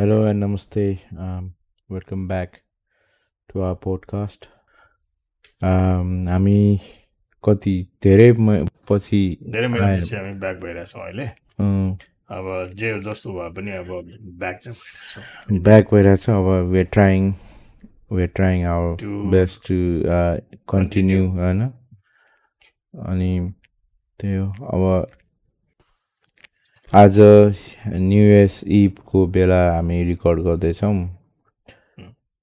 Hello and namaste. Um, welcome back to our podcast. हामी कति धेरै पछि धेरै महिनापछि हामी ब्याक भइरहेछौँ अहिले अब जे जस्तो भए पनि अब ब्याक चाहिँ भइरहेछौँ ब्याक भइरहेको छ अब we're trying we're trying our best to continue होइन अनि त्यही हो अब आज न्यु इयर्स इभको बेला हामी रेकर्ड गर्दैछौँ।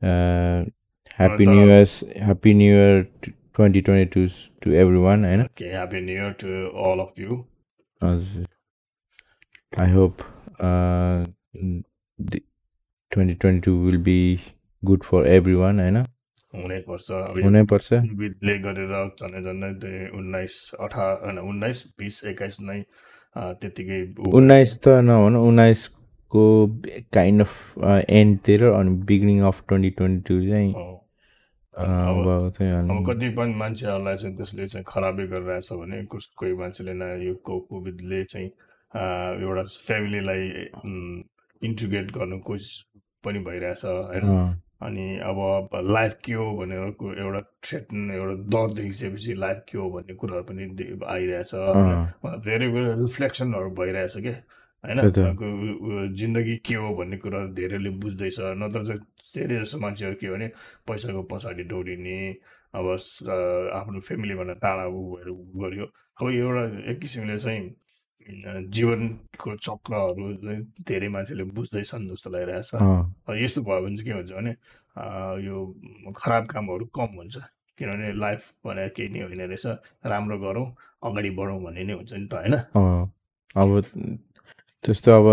Happy new years happy new year twenty twenty two to everyone होइन? Happy new year to all of you हजुर। I hope twenty twenty two will be good for everyone होइन? हुनैपर्छ। हुनैपर्छ। गरेर झन्डै झन्डै उन्नाइस अठार होइन उन्नाइस बिस एक्काइस नै त्यत्तिकै उ- उन्नाइस त नभनौँ उन्नाइसको काइन्ड अफ एन्डतिर अनि beginning of twenty twenty two चाहिँ कतिपय मान्छेहरूलाई चाहिँ त्यसले चाहिँ खराबै गरिरहेछ भने कोही मान्छेले न यो कोभिडले चाहिँ एउटा फ्यामिलीलाई इन्टिग्रेट गर्नु कोसिस पनि भइरहेछ होइन? अनि अब लाइफ के हो भनेर एउटा थ्रेटन एउटा डर देखिसकेपछि लाइफ के हो भन्ने कुराहरू पनि आइरहेछ। धेरै कुरा रिफ्लेक्सनहरू भइरहेछ क्या होइन? जिन्दगी के हो भन्ने कुराहरू धेरैले बुझ्दैछ। नत्र चाहिँ धेरै जस्तो मान्छेहरू के भने पैसाको पछाडि दौडिने अब आफ्नो फ्यामिलीबाट टाढा भएर उ गर्यो अब एउटा एक किसिमले चाहिँ जीवनको चक्रहरू धेरै मान्छेले बुझ्दैछन् जस्तो लागिरहेछ। यस्तो भयो भने चाहिँ के हुन्छ भने यो खराब कामहरू कम हुन्छ। किनभने लाइफ भनेर केही नै होइन रहेछ। राम्रो गरौँ अगाडि बढौँ भन्ने नै हुन्छ नि त होइन। अब त्यस्तो अब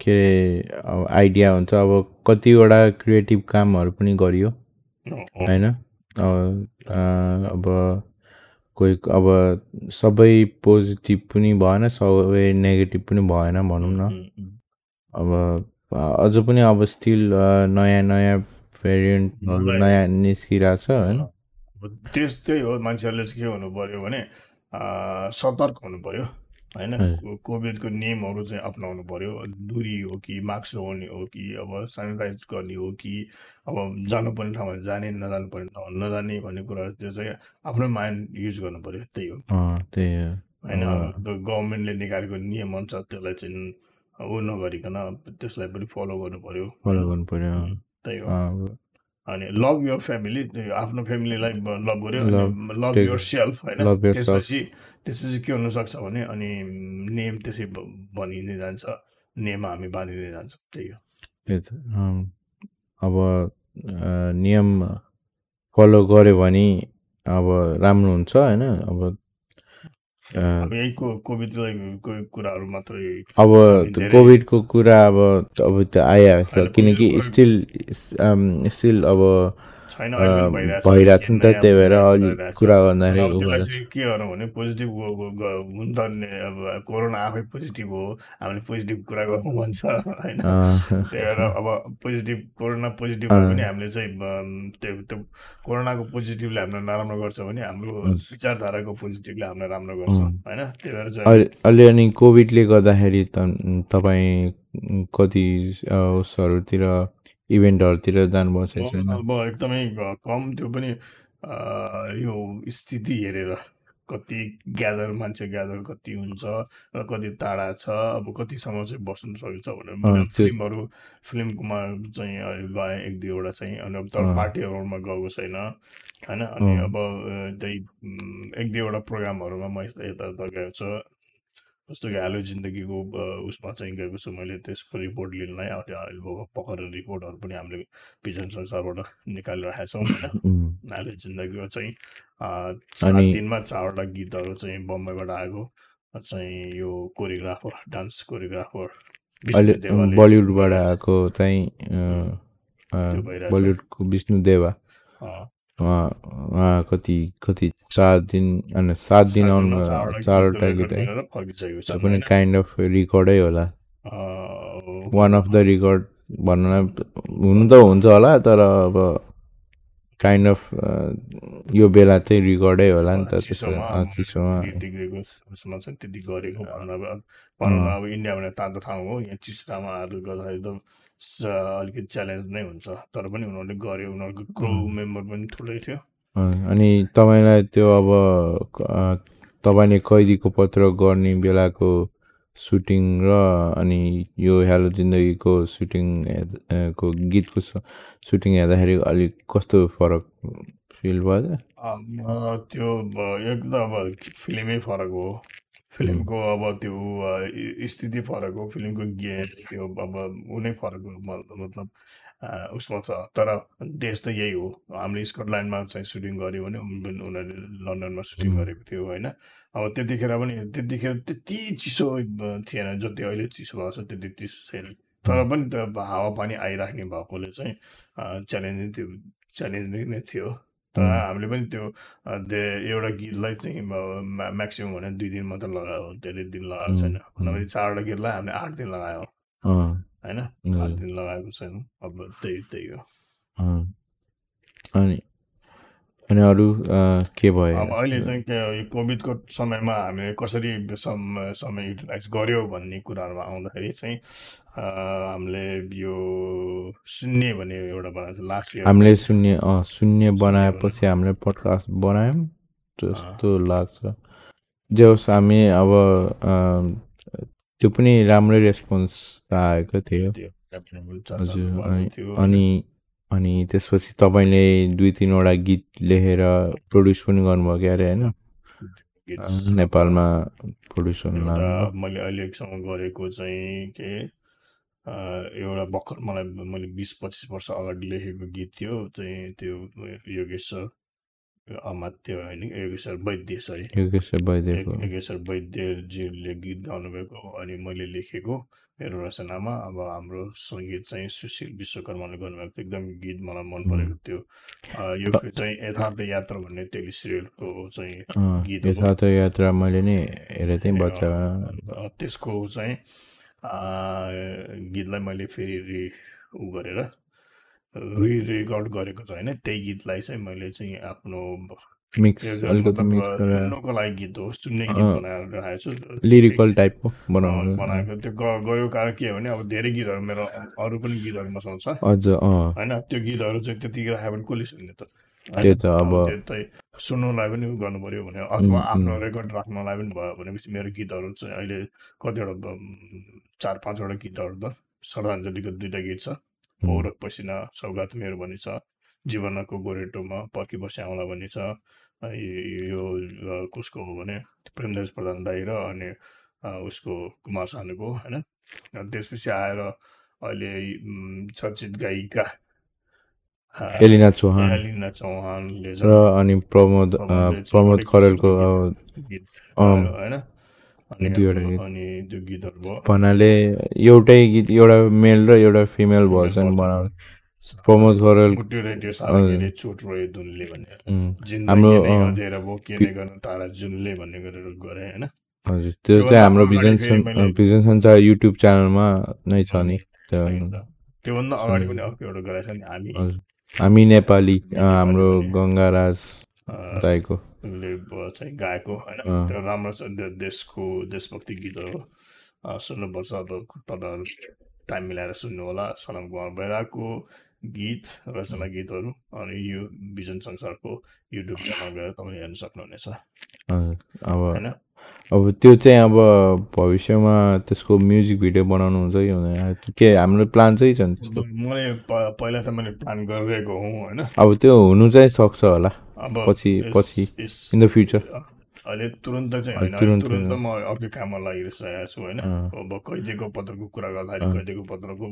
के अरे अब आइडिया हुन्छ। अब कतिवटा क्रिएटिभ कामहरू पनि गरियो होइन? अब कोही अब सबै पोजिटिभ पनि भएन सबै नेगेटिभ पनि भएन भनौँ न। अब अझ पनि अब स्टिल नयाँ नयाँ भेरिएन्टहरू. नयाँ निस्किरहेछ होइन। अब त्यस त्यही हो मान्छेहरूले चाहिँ के हुनु पर्यो भने सतर्क हुनु पर्यो। होइन? कोभिडको नियमहरू चाहिँ अप्नाउनु पर्यो। दुरी हो कि मास्क लगाउने हो कि अब सेनिटाइज गर्ने हो कि अब जानुपर्ने ठाउँमा जाने नजानुपर्ने ठाउँमा नजाने भन्ने कुराहरू त्यो चाहिँ आफ्नो माइन्ड युज गर्नु पर्यो त्यही हो। त्यही हो। होइन? गभर्मेन्टले निकालेको नियम अनुसार त्यसलाई चाहिँ ऊ नगरिकन त्यसलाई पनि फलो गर्नु पर्यो। फलो गर्नु पऱ्यो उम्, त्यही हो। अनि लभ यर फ्यामिली आफ्नो फ्यामिलीलाई लभ गर्यो Love- लभ यर सेल्फ होइन. त्यसपछि त्यसपछि के हुनसक्छ भने अनि नेम त्यसै बनिँदै जान्छ। नेम हामी बाँधिँदै जान्छ। त्यही हो। अब नियम फलो गऱ्यो भने अब राम्रो हुन्छ होइन? अब अब यही को कोभिडलाई कोही कुराहरू मात्रै अब कोभिडको कुरा अब अब त्यो आइहाल्छ किनकि स्टिल स्टिल अब भइरहेछ भइरहेछ नि त त्यही भएर अलि। कुरा गर्दाखेरि के गरौँ भने पोजिटिभ हुन त अब कोरोना आफै पोजिटिभ हो हामीले पोजिटिभ कुरा गरौँ भन्छ होइन अँ, त्यही भएर अब पोजिटिभ कोरोना पोजिटिभ पनि हामीले चाहिँ त्यो त्यो कोरोनाको पोजिटिभले हामीलाई नराम्रो गर्छ भने हाम्रो। विचारधाराको पोजिटिभले हामीलाई राम्रो गर्छ। होइन त्यही भएर अहिले अनि कोभिडले गर्दाखेरि त तपाईँ कति उसहरूतिर इभेन्टहरूतिर जानुभएको छैन अब एकदमै कम त्यो पनि यो स्थिति हेरेर कति ग्यादर मान्छे ग्यादर कति हुन्छ र कति टाढा छ अब कतिसम्म चाहिँ बस्नु सकिन्छ भनेर फिल्महरू फिल्ममा चाहिँ गएँ एक दुईवटा चाहिँ अनि अब तर। पार्टीहरूमा गएको छैन होइन अनि। अब त्यही एक दुईवटा प्रोग्रामहरूमा म यता यता गएको छु जस्तो कि आलु जिन्दगीको उसमा चाहिँ गएको छु मैले त्यसको रिपोर्ट लिनलाई अहिले पकर रिपोर्टहरू पनि हामीले पिजन संसारबाट निकालिरहेका छौँ। होइन आलु जिन्दगीको चाहिँ सात अनि- दिनमा चारवटा गीतहरू चाहिँ बम्बईबाट आएको। चाहिँ यो कोरियोग्राफर डान्स कोरियोग्राफर बलिउडबाट आएको चाहिँ। बलिउडको विष्णु देवा। उहाँ उहाँ कति कति चार दिन होइन सात दिन आउनु चारवटा गीत है त्यो पनि काइन्ड अफ रेकर्डै होला वान अफ द रेकर्ड भन्न हुनु त हुन्छ होला तर अब काइन्ड अफ यो बेला चाहिँ रेकर्डै होला नि त त्यसो चिसोमा अँ, चिसोमा डिग्रीको उसमा चाहिँ त्यति गरेको भनौँ अब भनौँ न इन्डिया भने तातो ठाउँ हो यहाँ चिसो ठाउँमा आएर गर्दाखेरि त स- अलिकति च्यालेन्ज नै हुन्छ तर पनि उनीहरूले गर्यो उनीहरूको क्रो मेम्बर पनि ठुलै थियो। अनि तपाईँलाई त्यो अब तपाईँले कैदीको पत्र गर्ने बेलाको सुटिङ र अनि यो हेलो जिन्दगीको सुटिङ को गीतको सुटिङ हेर्दाखेरि अलिक कस्तो फरक फिल भयो त्यो अब एक त अब फिल्मै फरक हो। फिल्मको अब त्यो स्थिति फरक हो फिल्मको गे त्यो अब ऊ नै फरक हो मतलब उसमा छ तर देश त यही हो हामीले स्कटल्यान्डमा चाहिँ सुटिङ गऱ्यो भने उन- उनीहरूले लन्डनमा सुटिङ. गरेको थियो होइन अब त्यतिखेर पनि त्यतिखेर त्यति चिसो थिएन जति अहिले चिसो भएको छ त्यति चिसो छैन तर पनि त्यो हावापानी आइराख्ने भएकोले चाहिँ च्यालेन्जिङ थियो च्यालेन्जिङ नै थियो तर. हामीले पनि त्यो एउटा गीतलाई चाहिँ म्याक्सिमम् भने दुई दिन मात्रै लगायो धेरै दिन लगाएको छैन नभए चारवटा गीतलाई हामीले आठ दिन लगायो होइन आठ दिन लगाएको छैन अब त्यही त्यही हो। अनि अनि अरू के भयो? अब अहिले चाहिँ यो कोभिडको समयमा हामीले कसरी सम समय युटिलाइज गर्यो भन्ने कुराहरूमा आउँदाखेरि चाहिँ हामीले यो सुन्ने भन्ने एउटा बनाएको लास्ट इयर हामीले शून्य शून्य बनाएपछि हामीले पडकास्ट बनायौँ जस्तो लाग्छ। जे होस् हामी अब त्यो पनि राम्रै रेस्पोन्स आएको थियो। हजुर अनि अनि त्यसपछि तपाईँले दुई तिनवटा गीत लेखेर प्रड्युस पनि गर्नुभयो क्या अरे होइन नेपालमा प्रड्युस मैले अहिलेसम्म गरेको चाहिँ के एउटा भर्खर मलाई मैले बिस पच्चिस वर्ष अगाडि लेखेको गीत थियो चाहिँ त्यो योगेश्वर अमात्य होइन योगेश्वर वैद्य सरी। योगेश्वर वैद्यको। योगेश्वर वैद्यजीले गीत गाउनुभएको अनि मैले लेखेको। मेरो रचनामा अब हाम्रो सङ्गीत चाहिँ सुशील विश्वकर्माले गर्नुभएको थियो। एकदम गीत मलाई मन परेको थियो। यो चाहिँ यथार्थ यात्रा भन्ने टेली सिरियलको चाहिँ गीत यथार्थ यात्रा मैले नै हेरेको थिएँ बच्चा त्यसको चाहिँ गीतलाई मैले फेरि रि उ गरेर रि रेकर्ड गरेको छ होइन। त्यही गीतलाई चाहिँ मैले चाहिँ आफ्नो मिक्स अलिकति मिक्स सुन्नुको लागि गीत हो सुन्ने गीत बनाएर राखेको छु लिरिकल टाइपको बनाउनु बनाएको त्यो गयो कारण के हो भने अब धेरै गीतहरू मेरो अरू पनि गीतहरू मसँग छ अझ होइन त्यो गीतहरू चाहिँ त्यतिखेर राख्यो भने कसले सुन्ने त? त्यो त अब सुन्नुलाई पनि गर्नु पऱ्यो भने अथवा आफ्नो रेकर्ड राख्नलाई पनि भयो भनेपछि मेरो गीतहरू चाहिँ अहिले कतिवटा चार पाँचवटा गीतहरू त श्रद्धाञ्जलीको दुइटा गीत छ पौरख पसिना सौगात मेरो भन्ने छ जीवनको गोरेटोमा पर्खी बसी आउँला भन्ने छ। यो कसको हो भने प्रेमदास प्रधान दाई र अनि उसको कुमार सानुको होइन? त्यसपछि आएर अहिले चर्चित गायिका एलिना चौहान। एलिना चौहानले र अनि प्रमोद प्रमोद खरेलको गीत होइन? अनि त्यो गीतहरू भयो। भन्नाले एउटै गीत एउटा मेल र एउटा फिमेल भर्सन बनाउने। प्रमोद खरेल चोट भन्ने उम्, जिन्दगी हाम्रो तारा जुनले भन्ने गरेर गरे होइन हजुर त्यो चाहिँ हाम्रो भिजन युट्युब च्यानलमा नै छ नि त्योभन्दा अगाडि पनि अर्को एउटा गरेको छ नि हामी। हामी नेपाली हाम्रो गङ्गाराज ब- चाहिँ गाएको होइन? त्यो राम्रो छ देशको देशभक्ति गीतहरू सुन्नुपर्छ अब तपाईँहरू टाइम मिलाएर सुन्नु होला। सनम कुमार बैरागको। गीत रचना गीतहरू अनि यो भिजन संसारको युट्युब च्यानल गएर तपाईँले हेर्न सक्नुहुनेछ। अब होइन? अब त्यो चाहिँ अब भविष्यमा त्यसको म्युजिक भिडियो बनाउनु हुन्छ कि हुँदैन? के हाम्रो प्लान चाहिँ छ त्यस्तो? मैले पहिला चाहिँ मैले प्लान गरिरहेको हुँ होइन? अब त्यो हुनु चाहिँ सक्छ होला। अब पछि पछि इन द फ्युचर अहिले तुरन्त चाहिँ होइन तुरन्त। म अर्कै काममा लागिरहेको छु होइन? अब कैदिएको पत्रको कुरा गर्दाखेरि। कैदिएको पत्रको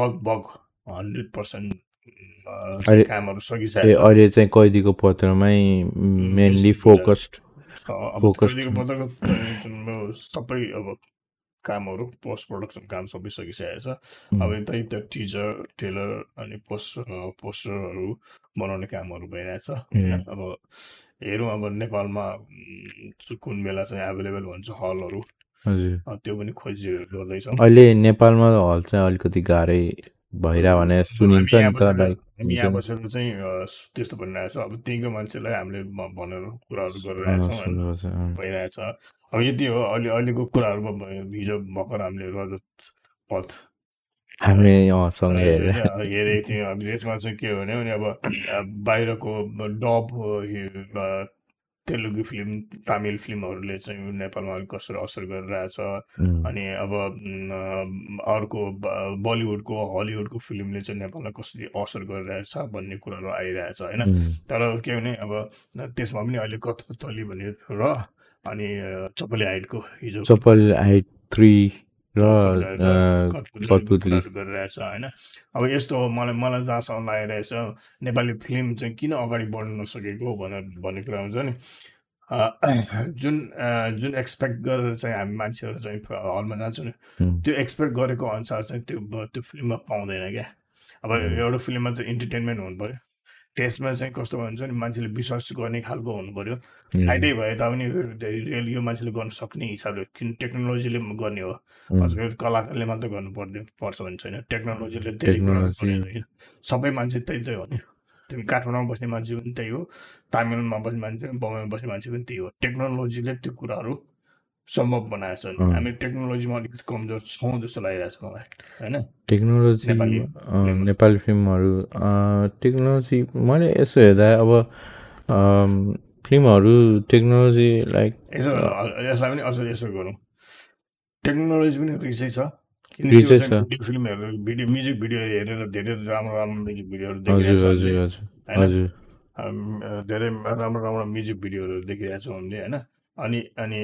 लगभग हन्ड्रेड पर्सेन्ट कामहरू सकिसकेको अहिले चाहिँ कैदीको पत्रमै मेनली फोकस्ड छ। पत्रको सबै अब कामहरू पोस्ट प्रोडक्सन काम सबै सकिसकेको छ। अब यतै त्यो टिजर टेलर अनि पोस्ट पोस्टरहरू बनाउने कामहरू भइरहेछ. अब हेरौँ अब नेपालमा कुन बेला चाहिँ एभाइलेबल हुन्छ हलहरू त्यो पनि खोजी गर्दैछौँ अहिले नेपालमा हल चाहिँ अलिकति गाह्रै भइरह भने सुनिन्छ हामी नि त बसेर लाइक हामी यहाँ बसेर चाहिँ त्यस्तो भनिरहेको छ। अब त्यहीँको मान्छेलाई हामीले भनेर कुराहरू गरिरहेछौँ। भइरहेछ अब यति हो अहिले अहिलेको कुराहरूमा हिजो भर्खर हामीले रजत पथ हामीले हेरेको थियौँ। अब यसमा चाहिँ के हो भने अब बाहिरको डब तेलुगु फिल्म तामिल फिल्महरूले चाहिँ नेपालमा अलिक कसरी असर गरिरहेछ। अनि अब अर्को बलिउडको हलिउडको फिल्मले चाहिँ नेपाललाई कसरी असर गरिरहेछ भन्ने कुराहरू आइरहेछ होइन? तर के भने अब त्यसमा पनि अहिले कथपुतली भन्ने र अनि चपले हाइटको हिजो चप्पल हाइट थ्री र कठपुतली गरिरहेछ होइन. अब यस्तो हो मलाई मलाई जहाँसम्म लागिरहेछ नेपाली फिल्म चाहिँ किन अगाडि बढ्न नसकेको भनेर भन्ने कुरा हुन्छ नि। जुन जुन एक्सपेक्ट गरेर चाहिँ हामी मान्छेहरू चाहिँ हलमा जान्छौँ नि त्यो एक्सपेक्ट गरेको अनुसार चाहिँ त्यो त्यो फिल्ममा पाउँदैन क्या। अब एउटा फिल्ममा चाहिँ इन्टरटेनमेन्ट हुनु पऱ्यो। त्यसमा चाहिँ कस्तो भन्छ नि मान्छेले विश्वास गर्ने खालको हुनु पऱ्यो फाइदै भए तापनि रियल यो मान्छेले गर्न सक्ने हिसाबले किन टेक्नोलोजीले गर्ने हो। हजुर कलाकारले मात्रै गर्नु पर्ने पर्छ भने छैन। टेक्नोलोजीले सबै मान्छे त्यही चाहिँ हो। नि तिमी काठमाडौँमा बस्ने मान्छे पनि त्यही हो तामिलमा बस्ने मान्छे बम्बईमा बस्ने मान्छे पनि त्यही हो। टेक्नोलोजीले त्यो कुराहरू सम्भव बनाएको छ। हामी टेक्नोलोजीमा अलिकति कमजोर छौँ जस्तो लागिरहेको छ मलाई। होइन? टेक्नोलोजी नेपाली। नेपाली फिल्महरू टेक्नोलोजी मैले यसो हेर्दा अब फिल्महरू टेक्नोलोजी लाइक यसो यसलाई पनि अझ यसो गरौँ। टेक्नोलोजी पनि रिसै छ। फिल्महरू भिडियो म्युजिक भिडियो हेरेर धेरै राम्रो राम्रो म्युजिक भिडियोहरू हजुर धेरै राम्रो राम्रो म्युजिक भिडियोहरू देखिरहेको छौँ हामीले होइन? अनि अनि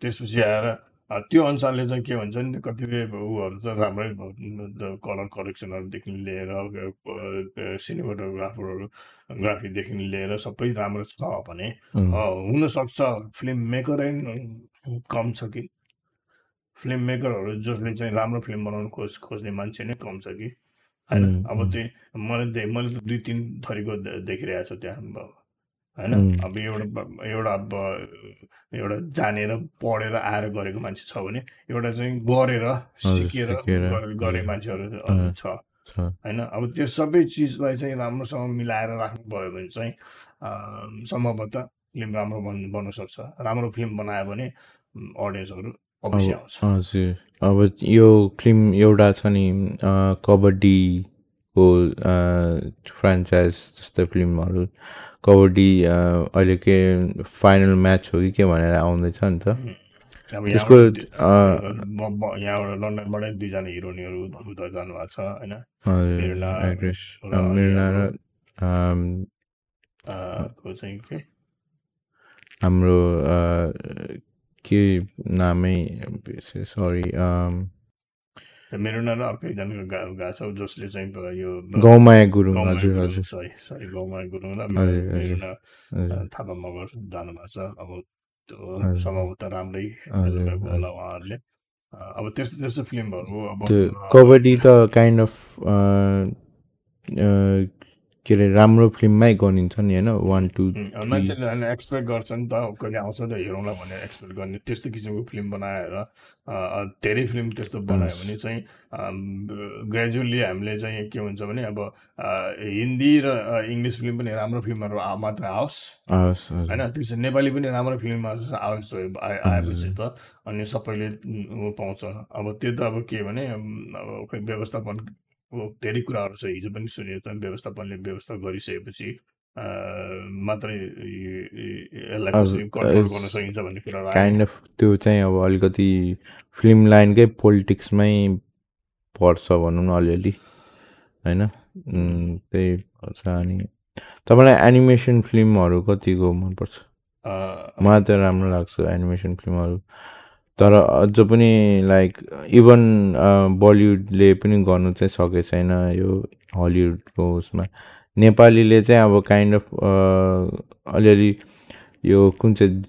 त्यसपछि आएर त्यो अनुसारले चाहिँ के भन्छ नि कतिपय उहरू चाहिँ राम्रै कलर कलेक्सनहरूदेखि लिएर सिनेमाटोग्राफरहरू ग्राफीदेखि लिएर सबै राम्रो छ भने हुनसक्छ। फिल्म मेकरै कम छ कि? फिल्म मेकरहरू जसले चाहिँ राम्रो फिल्म बनाउनु खोज खोज्ने मान्छे नै कम छ कि? होइन? अब त्यही मैले मैले त दुई तिन थरीको देखिरहेको छु त्यहाँ होइन? अब एउटा एउटा अब एउटा जानेर पढेर आएर गरेको मान्छे छ भने एउटा चाहिँ गरेर सिकेर गरे-। मान्छेहरू छ। होइन? अब त्यो सबै चिजलाई चाहिँ राम्रोसँग मिलाएर राख्नुभयो भने चाहिँ सम्भवतः फिल्म राम्रो बन् बन्न सक्छ। राम्रो फिल्म बनायो भने अडियन्सहरू अवश्य आउँछ। हजुर। अब यो फिल्म एउटा छ नि अँ, कबड्डीको फ्रेन्चाइज जस्तै फिल्महरू कबड्डी अहिले के फाइनल म्याच हो कि के भनेर आउँदैछ नि त। त्यसको यहाँबाट लन्डनबाटै दुईजना हिरोइनहरू उता जानुभएको छ होइन? मिर्ना र को के? हाम्रो के नामै सरी मेरुना र अर्को एकजना गा गएको छ जसले चाहिँ यो गौमाया गुरुङ हजुर हजुर सरी सरी गाउँमा गुरुङ र थापा मगर जानुभएको छ अब त्यो। सम्भवतः राम्रै होला। उहाँहरूले अब त्यस्तो त्यस्तो फिल्महरू अब कबड्डी त काइन्ड अफ के अरे राम्रो फिल्ममै गनिन्छ नि होइन वान टू मान्छेले होइन एक्सपेक्ट गर्छ नि त कहिले आउँछ त हेरौँला भनेर एक्सपेक्ट गर्ने त्यस्तो किसिमको फिल्म बनाएर धेरै फिल्म त्यस्तो बनायो भने चाहिँ ग्रेजुअली हामीले चाहिँ के हुन्छ भने अब हिन्दी र इङ्ग्लिस फिल्म पनि राम्रो फिल्महरू मात्र आओस्। होइन त्यसो नेपाली पनि राम्रो फिल्म आओस् आए- आएपछि त अनि सबैले पाउँछ। अब त्यो त अब के भने अब खै व्यवस्थापन अब धेरै कुराहरू छ हिजो पनि सुनेको त व्यवस्थापनले व्यवस्था गरिसकेपछि मात्रै यसलाई कसरी कन्ट्रोल गर्न सकिन्छ भन्ने आयो। काइन्ड अफ त्यो चाहिँ अब अलिकति फिल्म लाइनकै पोलिटिक्समै पर्छ भनौँ न अलिअलि होइन? त्यही पर्छ अनि तपाईँलाई एनिमेसन फिल्महरू कतिको मनपर्छ? मलाई त राम्रो लाग्छ एनिमेसन फिल्महरू तर अझ पनि लाइक इभन बलिउडले पनि गर्नु चाहिँ सकेको छैन यो हलिउडको उसमा। नेपालीले चाहिँ अब काइन्ड अफ अलिअलि यो कुन चाहिँ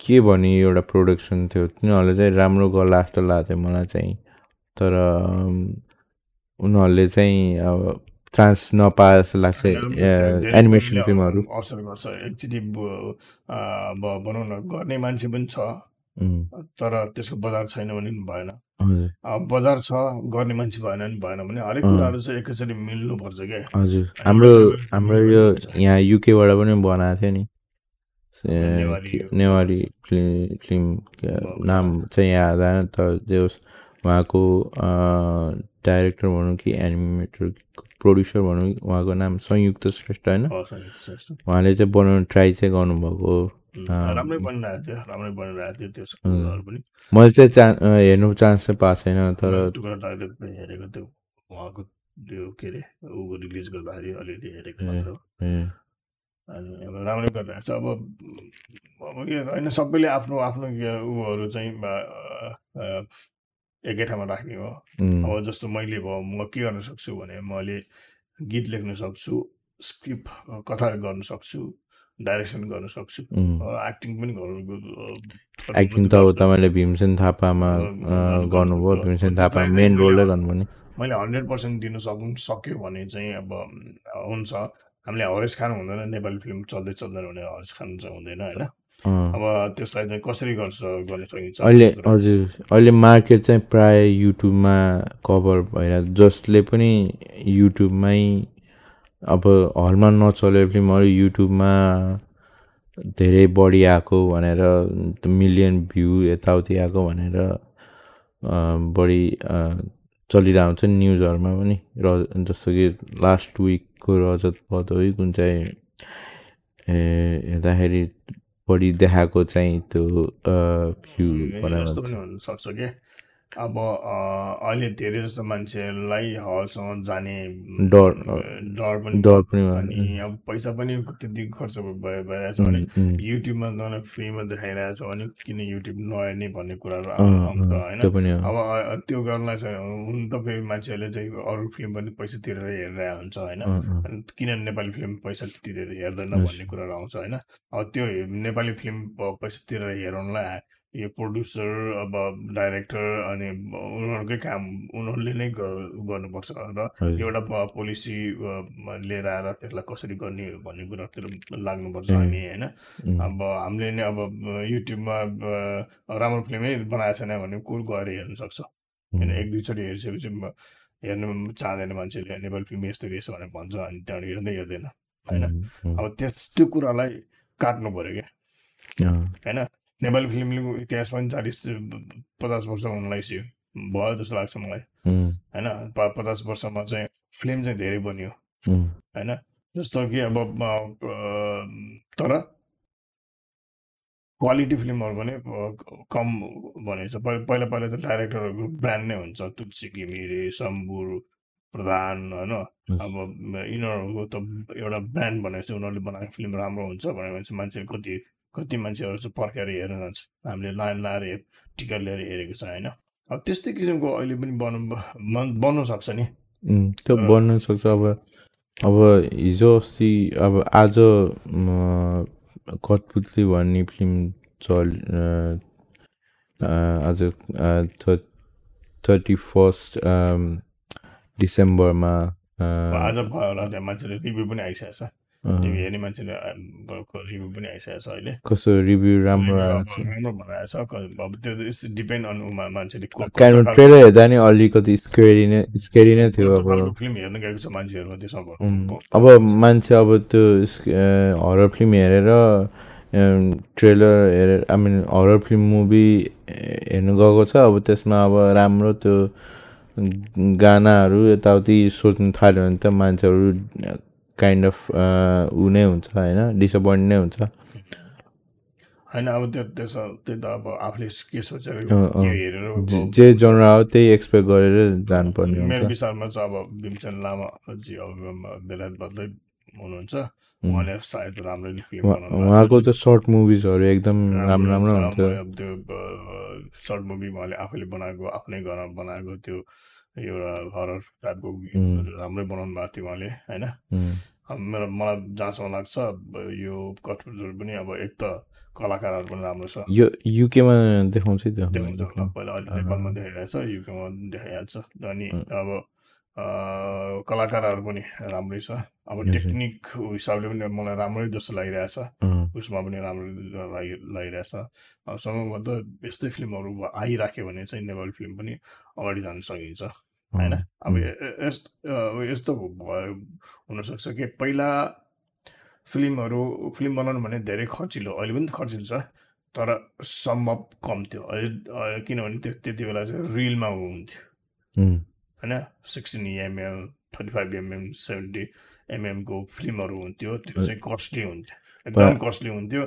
के भने एउटा प्रोडक्सन थियो तिनीहरूले चाहिँ राम्रो गर्ला जस्तो लाग्थ्यो मलाई चाहिँ। तर उनीहरूले चाहिँ अब चान्स नपाए जस्तो लाग्छ एनिमेसन फिल्महरू। असर गर्छ अब भनौँ न गर्ने मान्छे पनि छ। तर त्यसको बजार छैन भने पनि भएन। बजार छ गर्ने मान्छे भएन भने भएन भने हरेक। कुराहरू चाहिँ एकैचोटि मिल्नुपर्छ क्या हजुर। हाम्रो हाम्रो यो यहाँ युकेबाट पनि बनाएको थियो नि। नेवारी- फिल्म नाम चाहिँ याद आएन तर जे होस् उहाँको डाइरेक्टर भनौँ कि एनिमेटर प्रड्युसर भनौँ कि उहाँको नाम संयुक्त श्रेष्ठ होइन। उहाँले चाहिँ बनाउनु ट्राई चाहिँ गर्नुभएको राम्रै बनिरहेको थियो राम्रै बनिरहेको थियो त्यो स्कुलहरू पनि। मैले चाहिँ चा अँ, हेर्नु चान्स चाहिँ पाएको छैन तर टुक्रा टाइगर हेरेको त्यो उहाँको त्यो के अरे ऊ रिलिज गर्दाखेरि अलिअलि हेरेको मात्र हो। राम्रै गरिरहेको छ। अब अब के होइन सबैले आफ्नो आफ्नो के उहरू चाहिँ एकै ठाउँमा राख्ने हो। अब जस्तो मैले भयो म के गर्न सक्छु भने मैले गीत लेख्न सक्छु स्क्रिप्ट कथा गर्न सक्छु डाइरेक्सन गर्न सक्छु। एक्टिङ पनि गर्नु एक्टिङ त अब तपाईँले भीमसेन थापामा गर्नुभयो भीमसेन थापा मेन रोलै गर्नुभयो नि। मैले हन्ड्रेड पर्सेन्ट दिन सक्नु सक्यो भने चाहिँ अब हुन्छ। हामीले हरेस खानु हुँदैन नेपाली फिल्म चल्दै चल्दैन भने हरेस खानु चाहिँ हुँदैन होइन। अब त्यसलाई चाहिँ कसरी गर्छ गर्न सकिन्छ? अहिले हजुर अहिले मार्केट चाहिँ प्राय युट्युबमा कभर भइरहेको जसले पनि युट्युबमै अब हलमा नचले फिल्महरू युट्युबमा धेरै बढी आएको भनेर मिलियन भ्यू यताउति आएको भनेर बढी चलिरहेको हुन्छ नि न्युजहरूमा पनि। र जस्तो कि लास्ट विकको रजत पदवी कुन चाहिँ हेर्दाखेरि बढी देखाएको चाहिँ त्यो भ्यू भनेर यस्तो पनि हुनसक्छ कि? अब अहिले धेरै जस्तो मान्छेलाई हलसँग जाने डर डर पनि डर पनि अनि अब पैसा पनि त्यति खर्च भए भइरहेछ भने युट्युबमा नयाँ फ्रीमा देखाइरहेछ भने किन युट्युब नहेर्ने भन्ने कुराहरू आउँछ होइन? अब त्यो गर्नलाई चाहिँ हुन त फेरि मान्छेहरूले चाहिँ अरू फिल्म पनि पैसा तिरेर हेरिरहेको हुन्छ होइन? किन नेपाली फिल्म पैसा तिरेर हेर्दैन। भन्ने कुराहरू आउँछ होइन? अब त्यो नेपाली फिल्म पैसा तिरेर हेराउनलाई यो प्रड्युसर अब डाइरेक्टर अनि उनीहरूकै काम उनीहरूले नै गर्नुपर्छ र। एउटा पोलिसी लिएर आएर त्यसलाई कसरी गर्ने भन्ने कुरातिर लाग्नुपर्छ हामी होइन? अब हामीले नै अब युट्युबमा राम्रो फिल्मै बनाएको छैन भने को गएर हेर्न सक्छ। होइन एक दुईचोटि हेरिसकेपछि हेर्नु चाहँदैन मान्छेले नेपाली फिल्म यस्तो रहेछ भनेर भन्छ अनि त्यहाँबाट हेर्दै हेर्दैन होइन? अब त्यस त्यो कुरालाई काट्नु पऱ्यो क्या होइन? नेपाली फिल्मको इतिहास पनि चालिस पचास वर्ष हुन लागिसक्यो भयो जस्तो लाग्छ मलाई। होइन पचास वर्षमा चाहिँ फिल्म चाहिँ धेरै बन्यो। होइन जस्तो कि अब तर क्वालिटी फिल्महरू पनि कम भनेको छ पहिला पहिला पहिला त डाइरेक्टरहरूको ब्रान्ड नै हुन्छ। तुलसी घिमिरे शम्बुर प्रधान होइन। अब यिनीहरूको त एउटा ब्रान्ड भनेको छ उनीहरूले बनाएको फिल्म राम्रो हुन्छ भनेपछि मान्छे कति कति मान्छेहरू चाहिँ पर्खेर हेर्न जान्छ। हामीले लाइन लाएर हेर- टिकट लिएर हेरेको छ होइन? अब त्यस्तै किसिमको अहिले पनि मन- बन्नु सक्छ नि। त्यो बन्न सक्छ। अब अब हिजो अस्ति अब आज कठपुतली भन्ने फिल्म चल आज थर्टी फर्स्ट डिसेम्बरमा आज भयो होला त्यहाँ मान्छेले रिभ्यू पनि आइसकेको छ। टिभी हेर्ने मान्छेले रिभ्यू पनि आइसकेको छ अहिले। कस्तो रिभ्यू राम्रो राम्रो क- अब त्यो डिपेन्ड अन मान्छेले ट्रेलर हेर्दा नि अलिकति स्केरी नै स्केरी नै थियो अब। फिल्म हेर्न गएको छ मान्छेहरू त्यसमा अब? मान्छे अब त्यो हरर फिल्म हेरेर ट्रेलर हेरेर I mean horror film movie हेर्नु गएको छ। अब त्यसमा अब राम्रो त्यो गानाहरू यताउति सोच्नु थाल्यो भने त मान्छेहरू काइन्ड अफ ऊ नै हुन्छ होइन? डिसपोइन्ट नै हुन्छ। होइन अब त्यो त्यसो त्यो त अब आफूले के सोचेर जे- जे जनरा हो त्यही एक्सपेक्ट गरेर जानुपर्ने मेरो विचारमा चाहिँ अब भीमसेन लामाजी अब बेलायत बद्दै हुनुहुन्छ। उहाँले सायद राम्रो उहाँको त सर्ट मुभिजहरू एकदम राम्रो राम्रो हुन्छ। त्यो सर्ट मुभी उहाँले आफैले बनाएको आफ्नै घरमा बनाएको त्यो एउटा हरर टाइपको. राम्रै बनाउनु भएको थियो उहाँले होइन मेरो मलाई जहाँसम्म लाग्छ यो कठपुतहरू पनि अब एक त कलाकारहरू पनि राम्रो छ यो युकेमा देखाउँछ देखाउँछ होला पहिला अहिले। नेपालमा देखाइरहेको छ युकेमा देखाइहाल्छ अनि। अब कलाकारहरू पनि राम्रै छ। अब। टेक्निक हिसाबले पनि मलाई राम्रै जस्तो लागिरहेछ उसमा पनि राम्रो लागि लागिरहेछ अब सम्भवतः यस्तै फिल्महरू आइराख्यो भने चाहिँ नेपाली फिल्म पनि अगाडि जान सकिन्छ। होइन? अब यस्तो भयो हुनसक्छ कि पहिला फिल्महरू फिल्म बनाउनु भने धेरै खर्चिलो अहिले पनि खर्चिलो छ तर सम्भव कम थियो। अहिले किनभने त्यो त्यति बेला चाहिँ रिलमा हुन्थ्यो होइन? Sixteen mm thirty five MM seventy एमएमको फिल्महरू हुन्थ्यो त्यो चाहिँ कस्टली हुन्थ्यो। एकदम कस्टली हुन्थ्यो।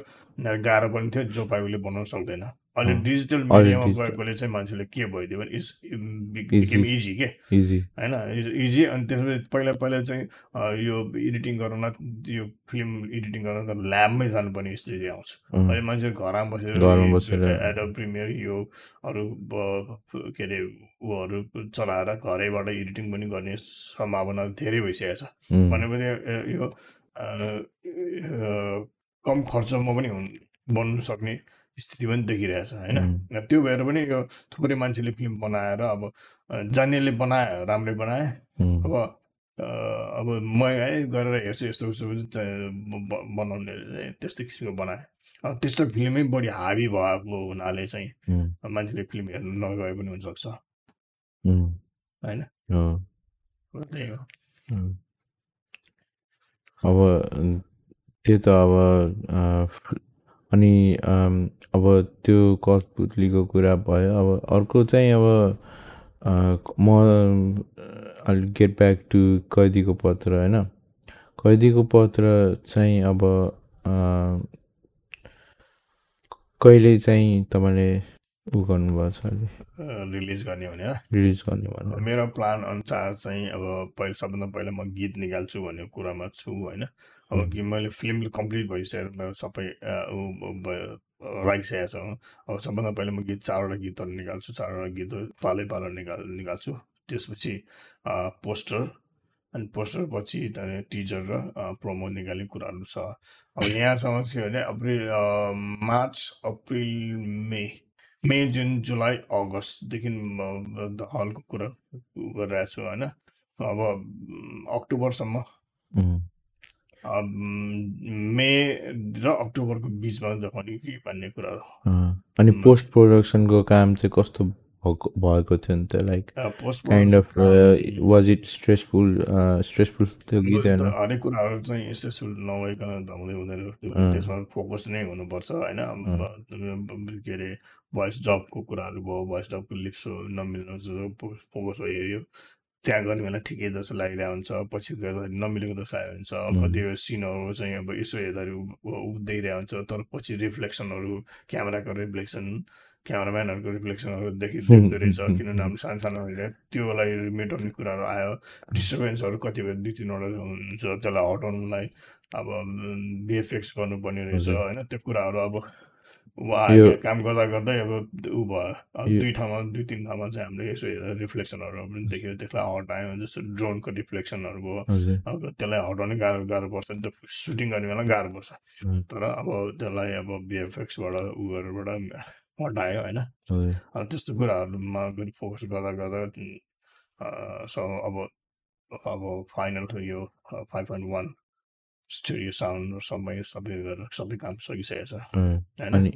गाह्रो पनि थियो जो पाइले बनाउन सक्दैन। अहिले डिजिटल मिडियामा गएकोले चाहिँ मान्छेले के भइदियो भने इज. बिकेम इजी के इजी होइन इजी अनि त्यसपछि पहिला पहिला चाहिँ यो एडिटिङ गर्न यो फिल्म एडिटिङ गर्न त ल्याबमै जानुपर्ने स्थिति आउँछ अहिले मान्छे घरमा बसेर। एडब प्रिमियर यो अरू के अरे उहरू चलाएर घरैबाट एडिटिङ पनि गर्ने सम्भावना धेरै भइसकेको छ भनेपछि यो कम खर्चमा पनि हुन् बन्नु सक्ने स्थिति पनि देखिरहेछ होइन? त्यो भएर पनि यो थुप्रै मान्छेले फिल्म बनाएर अब जान्नेले बनाए राम्रै बनाए अब अब म है गरेर हेर्छु यस्तो उस्तो बनाउने त्यस्तै किसिमको बनाएँ अब त्यस्तो फिल्मै बढी हाबी भएको हुनाले चाहिँ मान्छेले फिल्म हेर्नु नगए पनि हुनसक्छ। होइन? हो, त्यही हो। अब त्यो त अब अनि अब त्यो कठपुतलीको कुरा भयो अब अर्को चाहिँ अब म अल गेट ब्याक टु कैदीको पत्र होइन? कैदीको पत्र चाहिँ अब कहिले चाहिँ तपाईँले उ गर्नुभएको छ अहिले? रिलिज गर्ने भने रिलिज गर्ने भन्नु मेरो प्लान अनुसार चाहिँ अब पहिला सबभन्दा पहिला म गीत निकाल्छु भन्ने कुरामा छु होइन? अब। कि मैले फिल्म कम्प्लिट भइसकेर सबै राखिसकेको छ। अब सबभन्दा पहिला म गीत चारवटा गीतहरू निकाल्छु चारवटा गीतहरू पालै पालो निकाल निकाल्छु। त्यसपछि पोस्टर अनि पोस्टर पछि त्यहाँदेखि टिजर र प्रोमो निकाल्ने कुराहरू छ। अब यहाँसम्म चाहिँ भने April March April May May June July अगस्तदेखि हलको कुरा गरिरहेको छु होइन? अब अक्टोबरसम्म। म, र अक्टोबरको बिचमा देखाउने कि भन्ने कुराहरू अँ, अनि पोस्ट प्रोडक्सनको काम चाहिँ कस्तो भएको थियो नि त? Like kind of was it stressful stressful त्यो गीत होइन हरेक कुराहरू चाहिँ स्ट्रेसफुल नभइकन हुँदै हुँदैन। त्यसमा फोकस नै हुनुपर्छ होइन? के अरे भोइस जबको कुराहरू भयो भोइस जबको लिप्स नमिल्नु फोकस हेऱ्यो त्यहाँ गर्ने बेला ठिकै जस्तो लागिरहेको हुन्छ पछि गर्दाखेरि नमिलेको जस्तो लागेको हुन्छ. कतिवटा सिनहरू चाहिँ अब यसो हेर्दाखेरि उठ्दैरहेको हुन्छ तर पछि रिफ्लेक्सनहरू क्यामेराको रिफ्लेक्सन क्यामराम्यानहरूको रिफ्लेक्सनहरू देखि देख्दो रहेछ किनभने हाम्रो सानो सानो त्योलाई मेटाउने कुराहरू आयो डिस्टर्बेन्सहरू कति बेला दुई तिनवटा हुन्छ त्यसलाई हटाउनुलाई अब बिएफएक्स गर्नुपर्ने रहेछ। होइन त्यो कुराहरू अब उहाँ काम गर्दा गर्दै अब ऊ भयो। दुई ठाउँमा दुई तिन ठाउँमा चाहिँ हामीले यसो हेरेर रिफ्लेक्सनहरू पनि देख्यो। त्यसलाई हटायो जस्तो ड्रोनको रिफ्लेक्सनहरू भयो। अब त्यसलाई हटाउनै गाह्रो गाह्रो पर्छ। नि त सुटिङ गर्ने बेला गाह्रो पर्छ. तर अब त्यसलाई अब बिएफएक्सबाट उयोहरूबाट हटायो होइन? त्यस्तो कुराहरूमा पनि फोकस गर्दा गर्दा सो अब अब फाइनल यो five point one studio sound सबै सबै गरेर सबै काम सकिसकेको छ अनि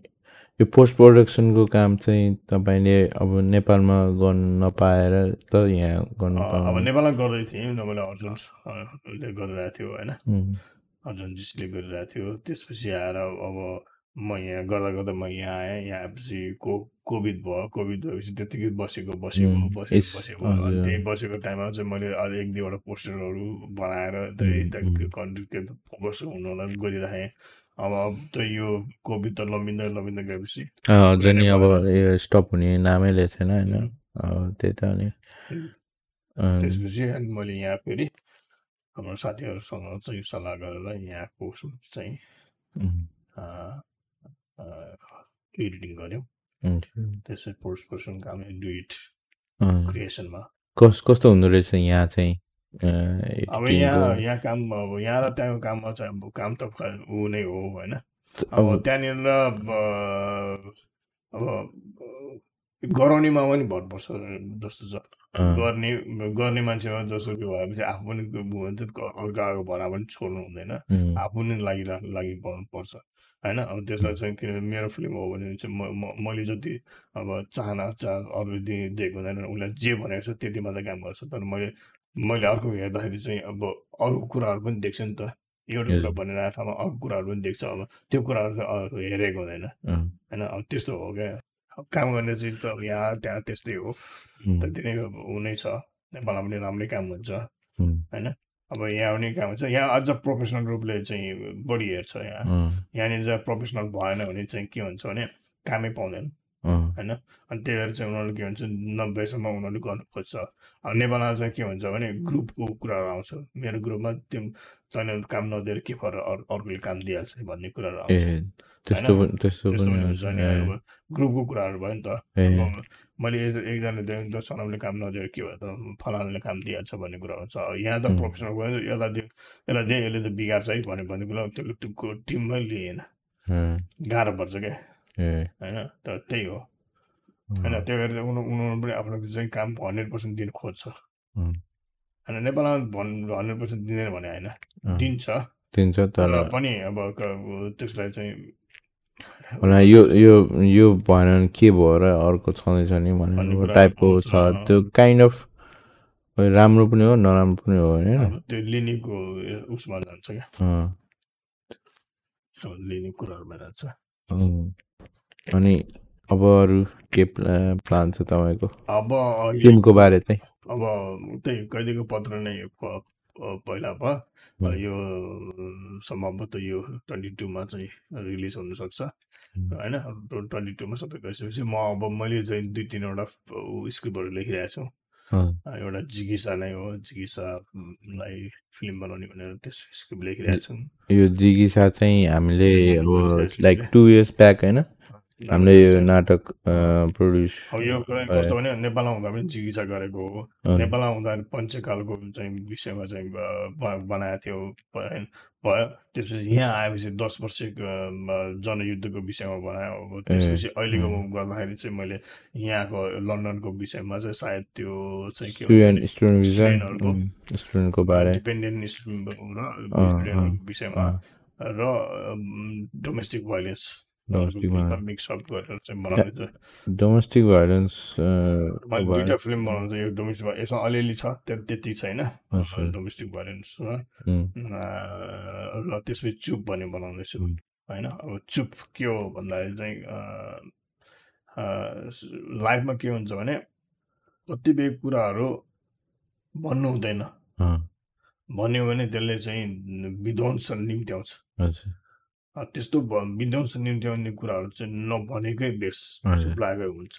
यो पोस्ट प्रोडक्सनको काम चाहिँ तपाईँले अब नेपालमा गर्नु नपाएर त यहाँ गर्नु अब नेपालमा गर्दै थिएँ। तपाईँले अर्जुन अ, ले गरिरहेको थियो होइन? उम्. अर्जुन जिसले गरिरहेको थियो। त्यसपछि आएर अब म यहाँ गर्दा गर्दा म यहाँ आएँ यहाँ आएपछि को कोभिड भयो कोभिड भएपछि त्यत्तिकै बसेको बसेको बसेको बसेको अनि। त्यही बसेको टाइममा चाहिँ मैले अझ एक दुईवटा पोस्टरहरू बनाएर त्यही. कन्टेन्ट फोकस हुनलाई गरिराखेँ अब अब त यो कोभिड त लम्बिँदै लम्बिँदै गएपछि अँ, अझ नि अब यो स्टप हुने नामै लिएको छैन होइन त्यही त अनि त्यसपछि अनि मैले यहाँ फेरि हाम्रो साथीहरूसँग चाहिँ सल्लाह गरेर यहाँको चाहिँ एडिटिङ गऱ्यौँ। त्यसै पोस्ट पर्सन काम डुइट क्रिएसनमा। कस कस्तो हुँदो रहेछ यहाँ चाहिँ अब यहाँ? यहाँ काम अब यहाँ र त्यहाँको काममा चाहिँ अब काम त ऊ नै हो होइन? अब त्यहाँनिर अब गराउनेमा पनि भर पर्छ जस्तो छ। गर्ने गर्ने मान्छेमा जस्तो कि भएपछि आफू पनि भन्छ अर्काको भरा पनि छोड्नु हुँदैन। आफू नै लागि लागि पर्छ होइन? अब त्यसलाई चाहिँ किन मेरो फिल्म हो भने चाहिँ म मैले जति अब चाहना चाह अरू दिएको हुँदैन उसलाई जे भनेको छ त्यति मात्रै काम गर्छ। तर मैले मैले अर्को हेर्दाखेरि चाहिँ अब अरू कुराहरू पनि देख्छ नि त। एउटा कुरा। भनिरहेको ठाउँमा अरू कुराहरू पनि देख्छ अब त्यो कुराहरू हेरेको हुँदैन। होइन? अब त्यस्तो हो क्या। काम गर्ने चिज त अब यहाँ त्यहाँ त्यस्तै हो। उम्, त्यति नै अब ऊ नै छ नेपालमा पनि राम्रै काम हुन्छ होइन? अब यहाँ पनि काम हुन्छ यहाँ अझ प्रोफेसनल रूपले चाहिँ बढी हेर्छ यहाँ। यहाँनिर चाहिँ प्रोफेसनल भएन भने चाहिँ के हुन्छ भने कामै पाउँदैन होइन? अनि त्यही भएर चाहिँ उनीहरूले के भन्छ नब्बेसम्म उनीहरूले गर्नु खोज्छ अब नेपालमा चाहिँ के हुन्छ भने ग्रुपको कुराहरू आउँछ। मेरो ग्रुपमा त्यो तैँले काम नदिएर के फर अरू अर्कोले काम दिइहाल्छ भन्ने कुराहरू आउँछ। त्यस्तो त्यस्तो ग्रुपको कुराहरू भयो नि त मैले एक- एकजना दिएँ सनमले काम नदिएर के भयो त फलानाले काम दिइहाल्छ भन्ने कुरा हुन्छ यहाँ त प्रोफेसनल गयो यसलाई दियो यसलाई दिएँ यसले त बिगार्छ है भन्ने भन्ने कुरा त्यो त्यो टिममै लिएन गाह्रो पर्छ क्या होइन त त्यही हो होइन अँ, त्यो गरेर उनीहरू पनि आफ्नो चाहिँ काम हन्ड्रेड पर्सेन्ट दिनु खोज्छ होइन नेपालमा भन् हन्ड्रेड पर्सेन्ट दिँदैन भने होइन दिन्छ दिन्छ तर पनि अब त्यसलाई चाहिँ होला यो यो यो भएन भने के भयो र अर्को छँदैछ नि भन्ने टाइपको छ। त्यो काइन्ड अफ राम्रो पनि हो नराम्रो पनि हो होइन त्यो लिनेको उसमा जान्छ क्या। लिने कुराहरूमा जान्छ। अनि अब अरू के प्ला- प्लान छ तपाईँको? अब टिमको बारे चाहिँ? अब त्यही कैदीको पत्र नै प- प- पहिला भयो हुँ। यो सम्भवतः यो ट्वेन्टी टूमा चाहिँ रिलिज हुनसक्छ। होइन ट्वेन्टी टूमा सबै गइसकेपछि म अब मैले चाहिँ दुई तिनवटा स्क्रिप्टहरू लेखिरहेको छु। एउटा जिगिसा नै हो जिगिसालाई फिल्म बनाउने भनेर त्यस स्क्रिप्ट लेखिरहेको छु। यो जिगिसा चाहिँ हामीले अब लाइक टु इयर्स ब्याक होइन? हामीले यो नाटक प्रड्युस अब यो कस्तो भने नेपालमा हुँदा पनि जिगिसा गरेको हो। नेपालमा हुँदा पञ्चकालको चाहिँ विषयमा चाहिँ बनाएको थियो भयो भयो। त्यसपछि यहाँ आएपछि दस वर्षको अम, जनयुद्धको विषयमा बनायो। त्यसपछि अहिलेको गर्दाखेरि चाहिँ मैले यहाँको लन्डनको विषयमा चाहिँ सायद त्यो चाहिँ के स्टुडेन्टहरूको बारे। डिपेन्डेन्ट स्टुडेन्टहरूको विषयमा र डोमेस्टिक भाइलेन्स Violence. मिक्सअप गरेर चाहिँ डोमेस्टिक भाइलेन्स मैले दुइटा फिल्म बनाउँछु यो डोमेस्टिक यसमा अलिअलि छ त्यति छैन। डोमेस्टिक भाइलेन्समा. र त्यसपछि चुप भन्ने बनाउँदैछु। होइन अब चुप के हो भन्दाखेरि चाहिँ लाइफमा के हुन्छ भने कतिपय कुराहरू भन्नु हुँदैन भन्यो भने त्यसले चाहिँ विध्वंस निम्त्याउँछ त्यस्तो विध्वंस निम्त्याउने कुराहरू चाहिँ नभनेकै बेस लागेको हुन्छ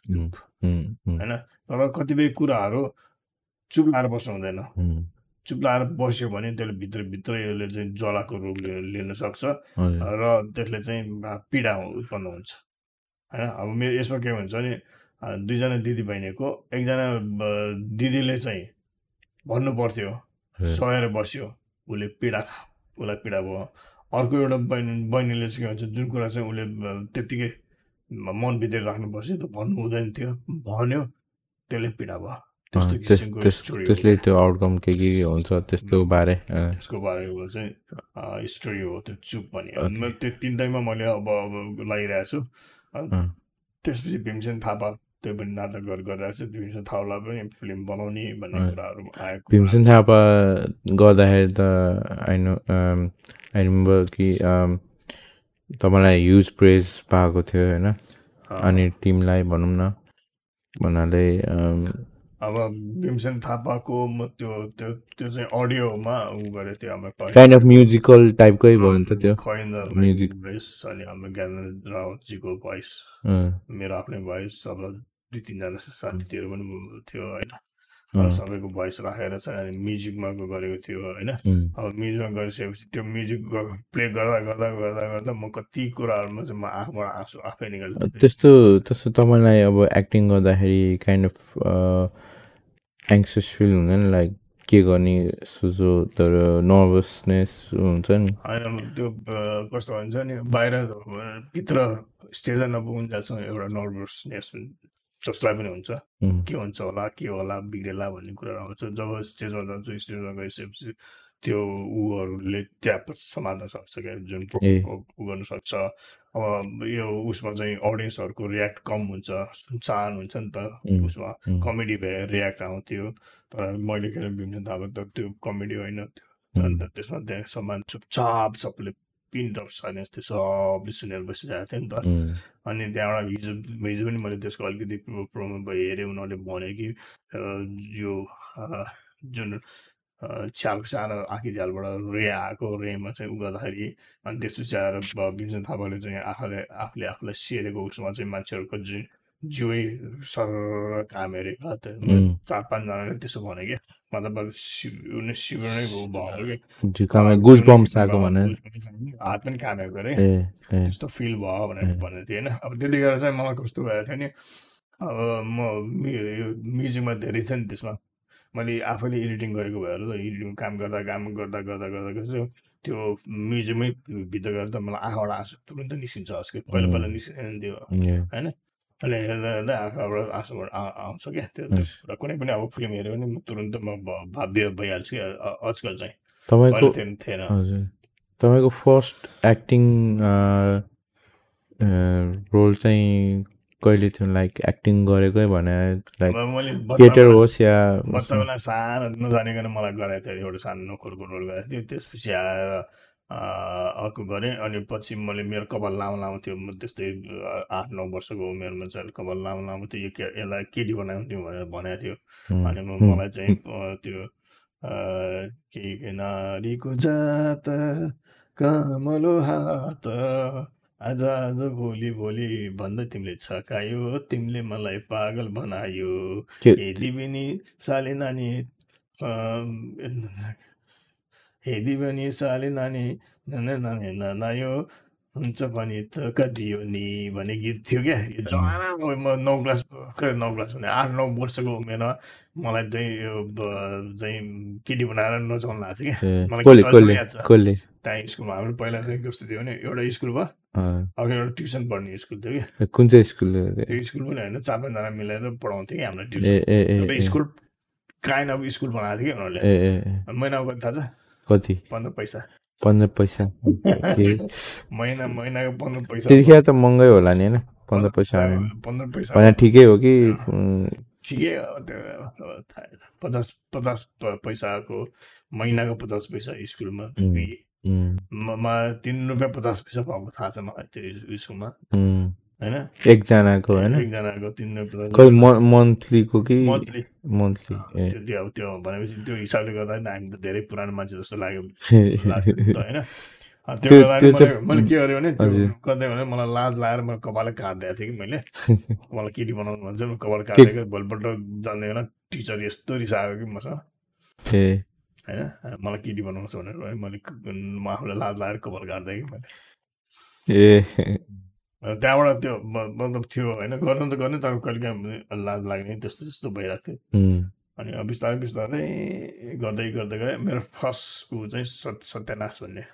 होइन तर कतिपय कुराहरू चुप लाएर बस्नु हुँदैन चुप लाएर बस्यो भने त्यसले भित्रभित्र यसले चाहिँ ज्वालाको रूप लिन सक्छ। र त्यसले चाहिँ पीडा उत्पन्न हुन्छ होइन अब मेरो यसमा के हुन्छ भने दुईजना दिदी बहिनीको एकजना दिदीले चाहिँ भन्नु पर्थ्यो। सहेर बस्यो उसले पीडा खा उसलाई पीडा भयो अर्को एउटा बहिनी बहिनीले चाहिँ के भन्छ जुन कुरा चाहिँ उसले त्यत्तिकै म- मनभित्र राख्नुपर्छ त्यो भन्नु हुँदैन थियो भन्यो त्यसले पीडा भयो। त्यसले त्यो आउटकम के के हुन्छ त्यस्तो बारे त्यसको बारेमा चाहिँ स्टोरी हो त्यो चुप भन्ने त्यो तिनटैमा मैले अब अब लगाइरहेको छु। त्यसपछि भीमसेन थापा त्यो पनि नाटक गरेर गरिरहेको छु भीमसेन थापालाई पनि फिल्म बनाउने भन्ने। कुराहरू आएको भीमसेन थापा गर्दाखेरि त नो आई रिमेम्बर कि तपाईँलाई ह्युज प्रेज पाएको थियो होइन। अनि टिमलाई भनौँ न भन्नाले अब भीमसेन थापाको म त्यो त्यो त्यो चाहिँ अडियोमा उ गरेको थियो हाम्रो काइन्ड अफ म्युजिकल टाइपकै भयो नि त त्यो। Music. भोइस अनि हाम्रो ज्ञानेन्द्र रावतजीको भोइस मेरो आफ्नै भोइस अब दुई तिनजना साथीहरू पनि थियो होइन सबैको भोइस राखेर चाहिँ अनि म्युजिकमा गरेको थियो होइन अब म्युजिकमा गरिसकेपछि त्यो म्युजिक प्ले गर्दा गर्दा गर्दा गर्दा म कति कुराहरूमा चाहिँ म आँखबाट आँसु आफै निकाल्छु त्यस्तो त्यस्तो तपाईँलाई अब एक्टिङ गर्दाखेरि काइन्ड अफ एङ्सियस फिल हुँदैन लाइक के गर्ने सोचो तर नर्भसनेस हुन्छ नि होइन त्यो कस्तो हुन्छ नि बाहिर भित्र स्टेजमा नपुग्नुन्जेलसम्म एउटा नर्भसनेस जसलाई पनि हुन्छ। के हुन्छ होला के होला बिग्रेला भन्ने कुरा आउँछ। जब स्टेजमा जान्छु स्टेजमा गइसकेपछि त्यो उहरूले ट्याप समात्न सक्छ क्या जुन। उ गर्नु सक्छ। अब यो उसमा चाहिँ अडियन्सहरूको रियाक्ट कम हुन्छ सुनसान हुन्छ नि त उसमा। कमेडी भए रियाक्ट आउँथ्यो तर मैले किन भीमसेन थापा त त्यो कमेडी होइन त्यो। अन्त त्यसमा त्यहाँ सामान चुपचाप सबले पिन अफ साइलेन्स थियो सबले सुनेर बसिरहेको थियो नि त। अनि त्यहाँबाट हिजो हिजो पनि मैले त्यसको अलिकति प्रो- प्रोमो हेरेँ उनीहरूले भन्यो कि यो जुन छ्याल सानो आँखी झ्यालबाट रे आएको रेमा चाहिँ उ गर्दाखेरि अनि त्यसपछि आएर ब- भीमसेन थापाले चाहिँ आफूले आफूले आफूलाई सेरेको उसमा चाहिँ मान्छेहरूको जुन जिउै सर त्यो उम्, चार पाँचजनाले त्यसो भने क्या मतलब उनी शिविर नै भयो भने हात पनि कामेको अरे त्यस्तो फिल भयो भनेर भनेको थिएँ होइन अब त्यतिखेर चाहिँ मलाई कस्तो भएको थियो नि अब म म्युजिकमा धेरै छ नि त्यसमा मैले आफैले एडिटिङ गरेको भएर त एडिटिङ काम गर्दा काम गर्दा गर्दा गर्दा त्यो म्युजिकमै भित्र गएर त मलाई आँखाबाट आँसु तुरन्त निस्किन्छ अस्ति पहिला पहिला निस्किँदैन थियो ए, होइन अनि हेर्दा हेर्दा आँखाबाट आउँछ क्या त्यो र कुनै पनि अब फिल्म हेऱ्यो भने तुरन्त म भाव्य भइहाल्छु क्या आजकल चाहिँ तपाईँको थिएन हजुर तपाईँको फर्स्ट एक्टिङ रोल चाहिँ कहिले थियो लाइक एक्टिङ गरेकै भने लाइक थिएटर होस् या बच्चा बेला सानो नजानिकन मलाई गराएको थियो एउटा सानो नोकरको रोल गरेको थियो त्यसपछि आएर अर्को गरेँ। अनि पछि मैले मेरो कपाल लामो लामो थियो। त्यस्तै आठ नौ वर्षको उमेरमा चाहिँ कपाल लामो लामो थियो। यो के यसलाई केटी बनाउँथ्यौँ भनेर भनेको थियो। अनि मलाई चाहिँ त्यो के नारीको जात कमलो हात आज आज भोलि भोलि भन्दै तिमीले छकायो। तिमीले मलाई पागल बनायो। हे दिबिनी साले नानी अम, हे दिबनी साले नानी नानी नानी नानायो हुन्छ भने त कदियो नि भन्ने गीत थियो क्या यो जमाना म नौ क्लास नौ क्लास भने आठ नौ वर्षको उमेरमा मलाई चाहिँ यो चाहिँ केटी बनाएर नचाउनु लाग्थ्यो क्या मलाई त्यहाँ स्कुलमा हाम्रो पहिला चाहिँ कस्तो थियो भने एउटा स्कुल भयो अँ, अब एउटा ट्युसन पढ्ने स्कुल थियो कि कुन चाहिँ स्कुल त्यो स्कुल पनि होइन चार पाँचजना मिलेर पढाउँथ्यो कि हाम्रो ए tuition school kind of school बनाएको थियो कि उनीहरूले ए ए ए, महिनाको कति थाहा छ कति पन्ध्र पैसा पन्ध्र पैसा महिना महिनाको पन्ध्र पैसा त्यतिखेर त महँगै होला नि होइन पन्ध्र पैसा पन्ध्र पैसा भने ठिकै हो कि ठिकै हो त्यो। पचास पचास पैसाको महिनाको पचास पैसा स्कुलमा तिन रुपियाँ पचास पैसा पाएको थाहा छ मलाई त्यो स्कुलमा होइन? एकजनाको होइन? एकजनाको तिन रुपियाँ कहिले मन्थलीको कि? मन्थली। मन्थली त्यो अब त्यो भनेपछि त्यो हिसाबले गर्दा हामी त धेरै पुरानो मान्छे जस्तो लाग्यो होइन? त्यो मैले के गरेँ भने। गर्दै भने मलाई लाज लागेर मैले कपालै काटिदिएको थिएँ कि मैले? मलाई केटी बनाउनु भन्छ कपाल काटेको भोलिपल्ट जान्दैन टिचर यस्तो रिसाएको कि मसँग। ए। होइन? मलाई केटी बनाउँछ भनेर मैले म आफूलाई लाज लागेर कपाल काट्दै कि मैले। ए। त्यहाँबाट त्यो मतलब थियो होइन गर्नु त गर्ने तर कहिले काहीँ लाज लाग्ने त्यस्तो त्यस्तो भइरहेको थियो। अनि बिस्तारै बिस्तारै गर्दै गर्दै गएँ। मेरो फर्स्ट ऊ चाहिँ सत् सत्यानाश भन्ने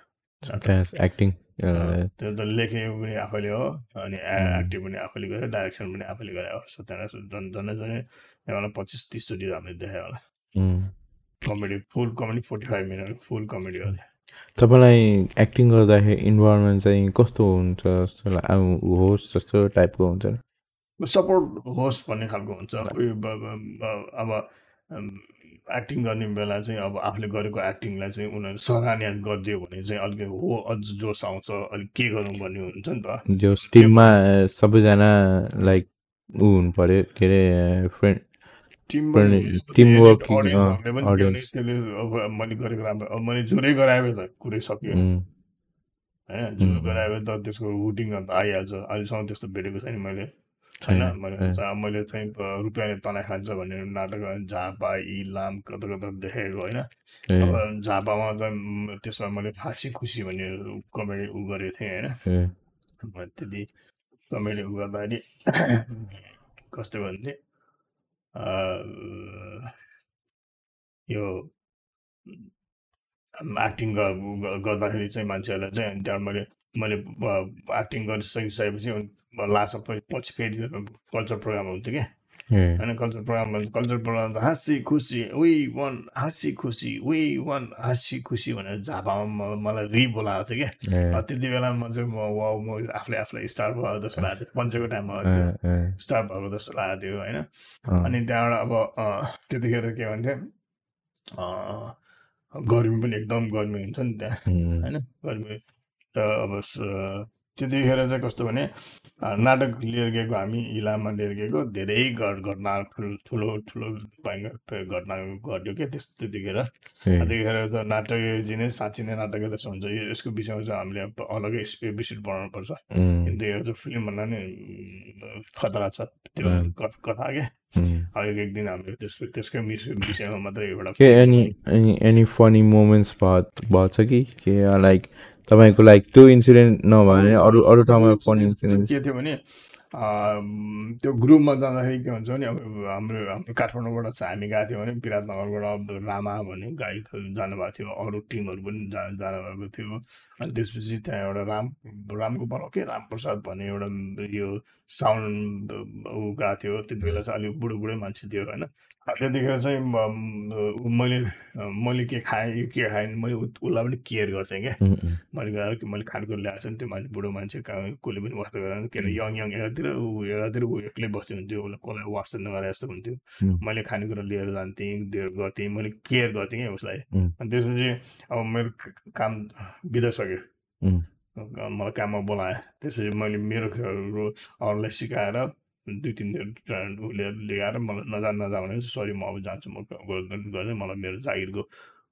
एक्टिङ त्यो त लेखेको पनि आफैले हो अनि. एक्टिङ पनि आफैले गरेँ डाइरेक्सन पनि आफैले गरेँ हो। सत्यानाश झन् झन् झन् एउटा पच्चिस तिसचोटि हामीले देखायो होला. Comedy full comedy forty five minute full comedy हो तपाईँलाई एक्टिङ गर्दाखेरि इन्भाइरोमेन्ट चाहिँ कस्तो हुन्छ? जस्तो होस् जस्तो टाइपको हुन्छ सपोर्ट होस् भन्ने खालको हुन्छ। उयो अब एक्टिङ गर्ने बेला चाहिँ अब आफूले गरेको एक्टिङलाई चाहिँ उनीहरूले सराहनीय गरिदियो भने चाहिँ अलिक हो अझ जोस आउँछ। अलिक के गरौँ भन्ने हुन्छ नि त। जो टिममा सबैजना लाइक ऊ हुनु पऱ्यो के अरे फ्रेन्ड टिम. त्यसले अब मैले गरेको राम्रो अब मैले जोरै गराएँ त कुरै सक्यो होइन जोर उम्. गराएँ त त्यसको रुटिङ अन्त आइहाल्छ अहिलेसम्म त्यस्तो भेटेको छैन मैले छैन मैले मैले चाहिँ रुपियाँले तनाइ खान्छ भन्ने नाटक झापा इलाम कता कता देखेको होइन अब झापामा चाहिँ त्यसमा मैले फाँसी खुसी भन्ने कमेडी उ गरेको थिएँ होइन त्यति कमेडी उ गर्दाखेरि कस्तो भन्थे यो एक्टिङ गर्दाखेरि चाहिँ मान्छेहरूलाई चाहिँ अनि त्यहाँ मैले मैले एक्टिङ गरिसकिसकेपछि लास्टमा पछि फेरि कल्चर प्रोग्राम हुन्थ्यो क्या। होइन कल्चर प्रोग्राम कल्चर प्रोग्राम त हाँसी खुसी वी वान हाँसी खुसी वी वान हाँसी खुसी भनेर झापामा मलाई रि बोलाएको थियो क्या त्यति बेला म चाहिँ म वाउ म आफूले आफूलाई स्टार भयो जस्तो लागेको थियो पञ्चको टाइममा स्टार भएको जस्तो लागेको थियो होइन अनि त्यहाँबाट अब त्यतिखेर के भन्थ्यो गर्मी पनि एकदम गर्मी हुन्छ नि त्यहाँ होइन गर्मी त अब त्यतिखेर चाहिँ कस्तो भने नाटक लिएर गएको हामी इलाममा लिएर गएको धेरै घट घटना ठुलो ठुलो भयङ्कर घटना घट्यो क्या त्यस त्यतिखेर त्यतिखेर त नाटकजी नै साँच्ची नै नाटक जस्तो हुन्छ। यसको विषयमा चाहिँ हामीले अलग्गै एपिसोड बनाउनुपर्छ उम्, किनकि यो चाहिँ फिल्म भन्दा नि खतरा छ। त्यो। कथ- क्या. अब एक दिन हामीले त्यसको त्यसकै विषय विषयमा मात्रै एउटा के एनी एनी फनी मोमेन्ट्स भयो छ कि? के लाइक तपाईँको लाइक त्यो इन्सिडेन्ट नभए भने अरू अरू ठाउँमा फनी इन्सिडेन्ट के थियो भने त्यो ग्रुपमा जाँदाखेरि के हुन्छ भने अब हाम्रो हाम्रो काठमाडौँबाट चाहिँ हामी गएको थियौँ भने विराटनगरबाट अब रामा भन्ने गाई जानुभएको थियो अरू टिमहरू पनि जा जानुभएको थियो। अनि त्यसपछि त्यहाँ एउटा राम रामको बल के? रामप्रसाद भन्ने एउटा यो साउन्ड ऊ गएको थियो त्यति बेला चाहिँ अलिक बुढो बुढै मान्छे थियो होइन? त्यतिखेर चाहिँ मैले मैले के खाएँ यो के खाएँ मैले उसलाई पनि केयर गर्थेँ क्या। मैले गएर कि मैले खानेकुरा ल्याएको छु नि त्यो मान्छे बुढो मान्छे कसले पनि वास्ता गरेर के अरे यङ यङ एकातिर ऊ एकातिर ऊ एक्लै बस्दै हुन्थ्यो उसलाई कसलाई वास्ता नगरे जस्तो हुन्थ्यो. मैले खानेकुरा लिएर जान्थेँ त्यो गर्थेँ मैले केयर गर्थेँ क्या उसलाई. अनि त्यसपछि अब मेरो काम बिदा सक्यो उम्. मलाई काममा बोलाएँ। त्यसपछि मैले मेरो खेलहरू अरूलाई सिकाएर दुई तिन उसले ल्याएर मलाई नजा नजा भने सरी म अब जान्छु म गर्दै मलाई मेरो जागिरको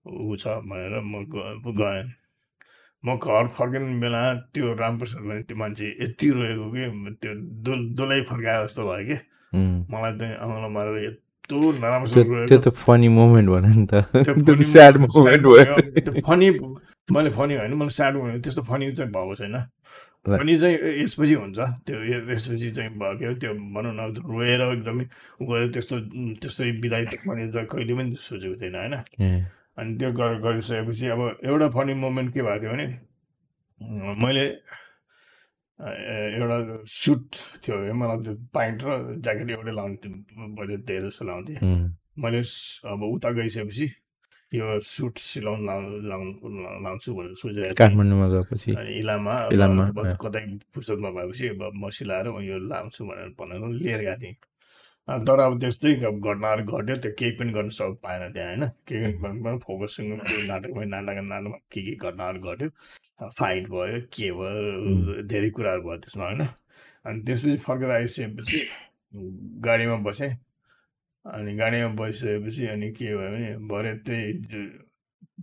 ऊ छ भनेर म गएँ। म घर फर्किने बेला त्यो रामप्रसाद त्यो मान्छे यति रोएको कि त्यो दोल दोलै फर्काए जस्तो भयो कि। मलाई चाहिँ आउँला मारेर यस्तो त्यो नराम्रोसँग त्यो त फनी मोमेन्ट भन नि त। फनी मैले फनी होइन मैले स्याड भयो। त्यस्तो फनी चाहिँ भएको छैन. फनी चाहिँ यसपछि हुन्छ। त्यो यसपछि चाहिँ भयो त्यो भनौँ न रोएर एकदमै उ गरेर त्यस्तो त्यस्तो फनी चाहिँ कहिले पनि सोचेको थिएन होइन? अनि त्यो गर- गरिसकेपछि अब एउटा फनी मोमेन्ट के भएको थियो भने मैले एउटा सुट थियो मलाई त्यो प्यान्ट र ज्याकेट एउटै लाउँथेँ मैले धेरै जस्तो लाउँथेँ मैले अब उता गइसकेपछि यो सुट लाउ- लाउँछु भनेर सोचिरहेको काठमाडौँमा गएपछि। इलाममा। कतै फुर्सद नभएपछि अब म सिलाएर यो लाउँछु भनेर भनेर लिएर गएको थिएँ। तर अब त्यस्तै घटनाहरू घट्यो त्यो केही पनि गर्न सक् पाएन त्यहाँ होइन? केही पनि त्यो नाटकमै नाटक नाटकमा के के घटनाहरू घट्यो फाइट भयो के भयो धेरै कुराहरू भयो त्यसमा होइन? अनि त्यसपछि फर्केर आइसकेपछि गाडीमा बसेँ। अनि गाडीमा बसिसकेपछि अनि के भयो भने भरे त्यही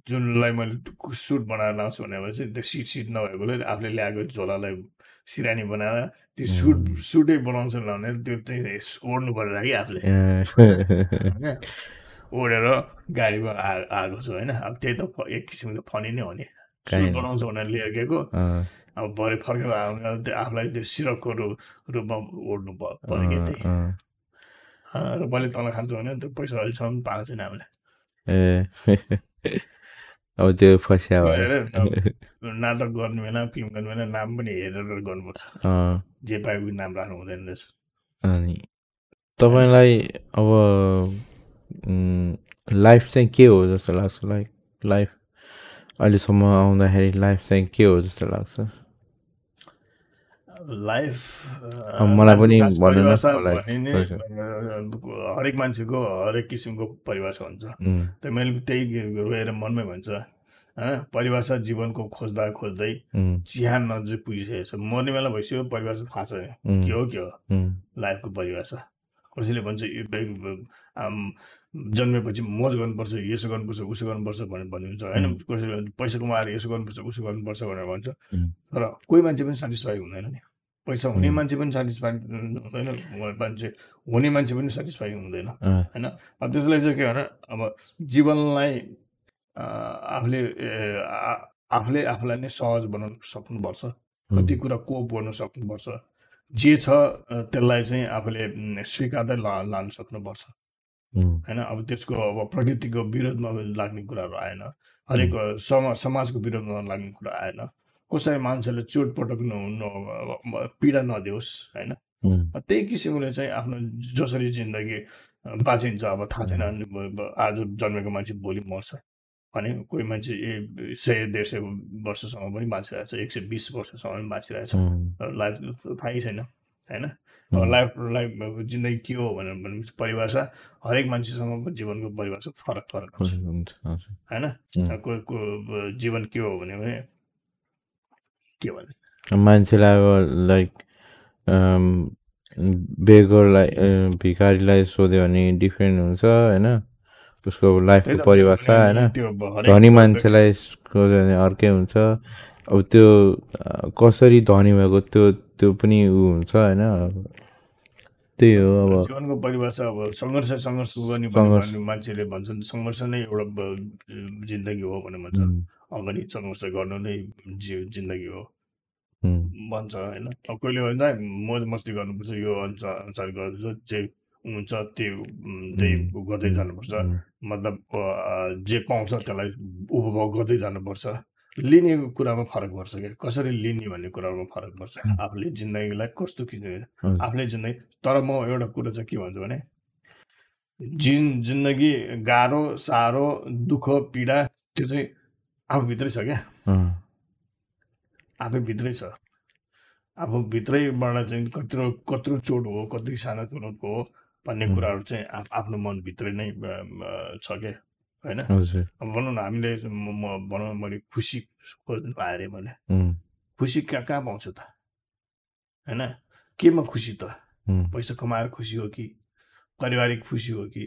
जुनलाई मैले सुट बनाएर लाउँछु चाहिँ त्यो सिट सिट नभएकोले आफूले ल्याएको झोलालाई सिरानी बनाएर त्यो सुट सुटै बनाउँछ भने त्यो चाहिँ ओढ्नु परेर कि आफूले। होइन ओढेर गाडीमा आ आएको छु होइन। अब त्यही त एक किसिमको फनी नै हो नि। बनाउँछु भनेर लिएर गएको अब भरे फर्केर आउनु आफूलाई त्यो सिरकको रूपमा ओढ्नु पऱ्यो त्यही। र मैले तल खान्छु भने त्यो पैसा अहिलेसम्म पाएको छैन हामीले ए अब त्यो फस्या नाटक गर्ने बेला फिल्म गर्ने बेला नाम पनि हेरेर गर्नुपर्छ। जे पाए पनि नाम राख्नु हुँदैन रहेछ। अनि तपाईँलाई अब लाइफ चाहिँ के हो जस्तो लाग्छ? लाइक लाइफ अहिलेसम्म आउँदाखेरि लाइफ चाहिँ के हो जस्तो लाग्छ? लाइफ मलाई पनि भन्नु न, मलाई। भने नै अ, हरेक मान्छेको हरेक किसिमको परिभाषा हुन्छ। उम्, त मैले त्यही रोएर मनमै भन्छ परिभाषा जीवनको खोज्दा खोज्दै चिहान नजिक पुगिसकेको छ। मर्ने बेला भइसक्यो परिभाषा थाहा छैन। के हो के हो? लाइफको परिभाषा। कसैले भन्छ जन्मेपछि मोज गर्नुपर्छ यसो गर्नुपर्छ उसो गर्नुपर्छ भनेर भन्नुहुन्छ होइन. कसैले पैसा कमाएर यसो गर्नुपर्छ उसो गर्नुपर्छ भनेर भन्छ. तर कोही मान्छे पनि सेटिस्फाई हुँदैन नि। पैसा हुने. मान्छे पनि सेटिस्फाई हुँदैन मान्छे हुने मान्छे पनि सेटिस्फाई हुँदैन होइन? अब त्यसलाई चाहिँ के भने अब जीवनलाई आफूले आफूले आफूलाई नै सहज बनाउनु सक्नुपर्छ। कति कुरा कोप गर्न सक्नुपर्छ। जे छ त्यसलाई चाहिँ आफूले स्वीकार्दै ला लान सक्नुपर्छ। होइन अब त्यसको अब प्रकृतिको विरोधमा लाग्ने कुराहरू आएन। हरेक समा समाजको विरोधमा लाग्ने कुरा आएन। कसै मान्छेले चोटपटक नहुनु पीडा नदियोस् होइन? त्यही किसिमले चाहिँ आफ्नो जसरी जिन्दगी बाँचिन्छ अब थाहा छैन आज जन्मेको मान्छे भोलि मर्छ। भने कोही मान्छे ए सय डेढ सय वर्षसम्म पनि बाँचिरहेको छ एक सय बिस वर्षसम्म पनि बाँचिरहेको छ उम्, लाइफ थाहै छैन। होइन अब लाइफ लाइफ अब जिन्दगी के हो भनेर भनेपछि परिभाषा हरेक मान्छेसँगको जीवनको परिभाषा फरक फरक हुन्छ। होइन को को जीवन के हो भने भने के भने मान्छेलाई अब लाइक बेगरलाई भिखारीलाई सोध्यो भने डिफ्रेन्ट हुन्छ होइन? उसको लाइफको परिभाषा होइन? धनी मान्छेलाई सोध्यो भने अर्कै हुन्छ। अब त्यो कसरी धनी भएको त्यो त्यो पनि ऊ हुन्छ होइन त्यही हो अब। जीवनको परिभाषा अब सङ्घर्ष सङ्घर्ष। गर्ने मान्छेले भन्छन् सङ्घर्ष नै एउटा जिन्दगी हो भनेर भन्छन् अगाडि सङ्घर्ष गर्नु नै जी जिन्दगी हो। भन्छ होइन। अब कहिले भन्छ मोज मस्ती गर्नुपर्छ यो अनुसार अनुसार गर्नुपर्छ जे हुन्छ त्यो त्यही गर्दै जानुपर्छ। मतलब जे पाउँछ त्यसलाई उपभोग गर्दै जानुपर्छ। लिने कुरामा फरक पर्छ क्या? कसरी लिने भन्ने कुरामा फरक पर्छ. आफूले जिन्दगीलाई कस्तो किन्ने हजुर, आफूले जिन्दगी तर म एउटा कुरा चाहिँ के भन्छु भने जिन जिन्दगी गाह्रो साह्रो दुःख पीडा त्यो चाहिँ आफूभित्रै छ क्या। आफैभित्रै छ। आफूभित्रैबाट चाहिँ कत्रो कत्रो चोट हो कति सानो चोट हो भन्ने. कुराहरू चाहिँ आफ आफ्नो मनभित्रै नै छ क्या। होइन? भनौँ न हामीले म म- भनौँ मैले खुसी खोज्नु पाएँ अरे उम्, खुसी कहाँ कहाँ पाउँछु त? होइन? केमा खुसी त? पैसा कमाएर खुसी हो कि? पारिवारिक खुसी हो कि?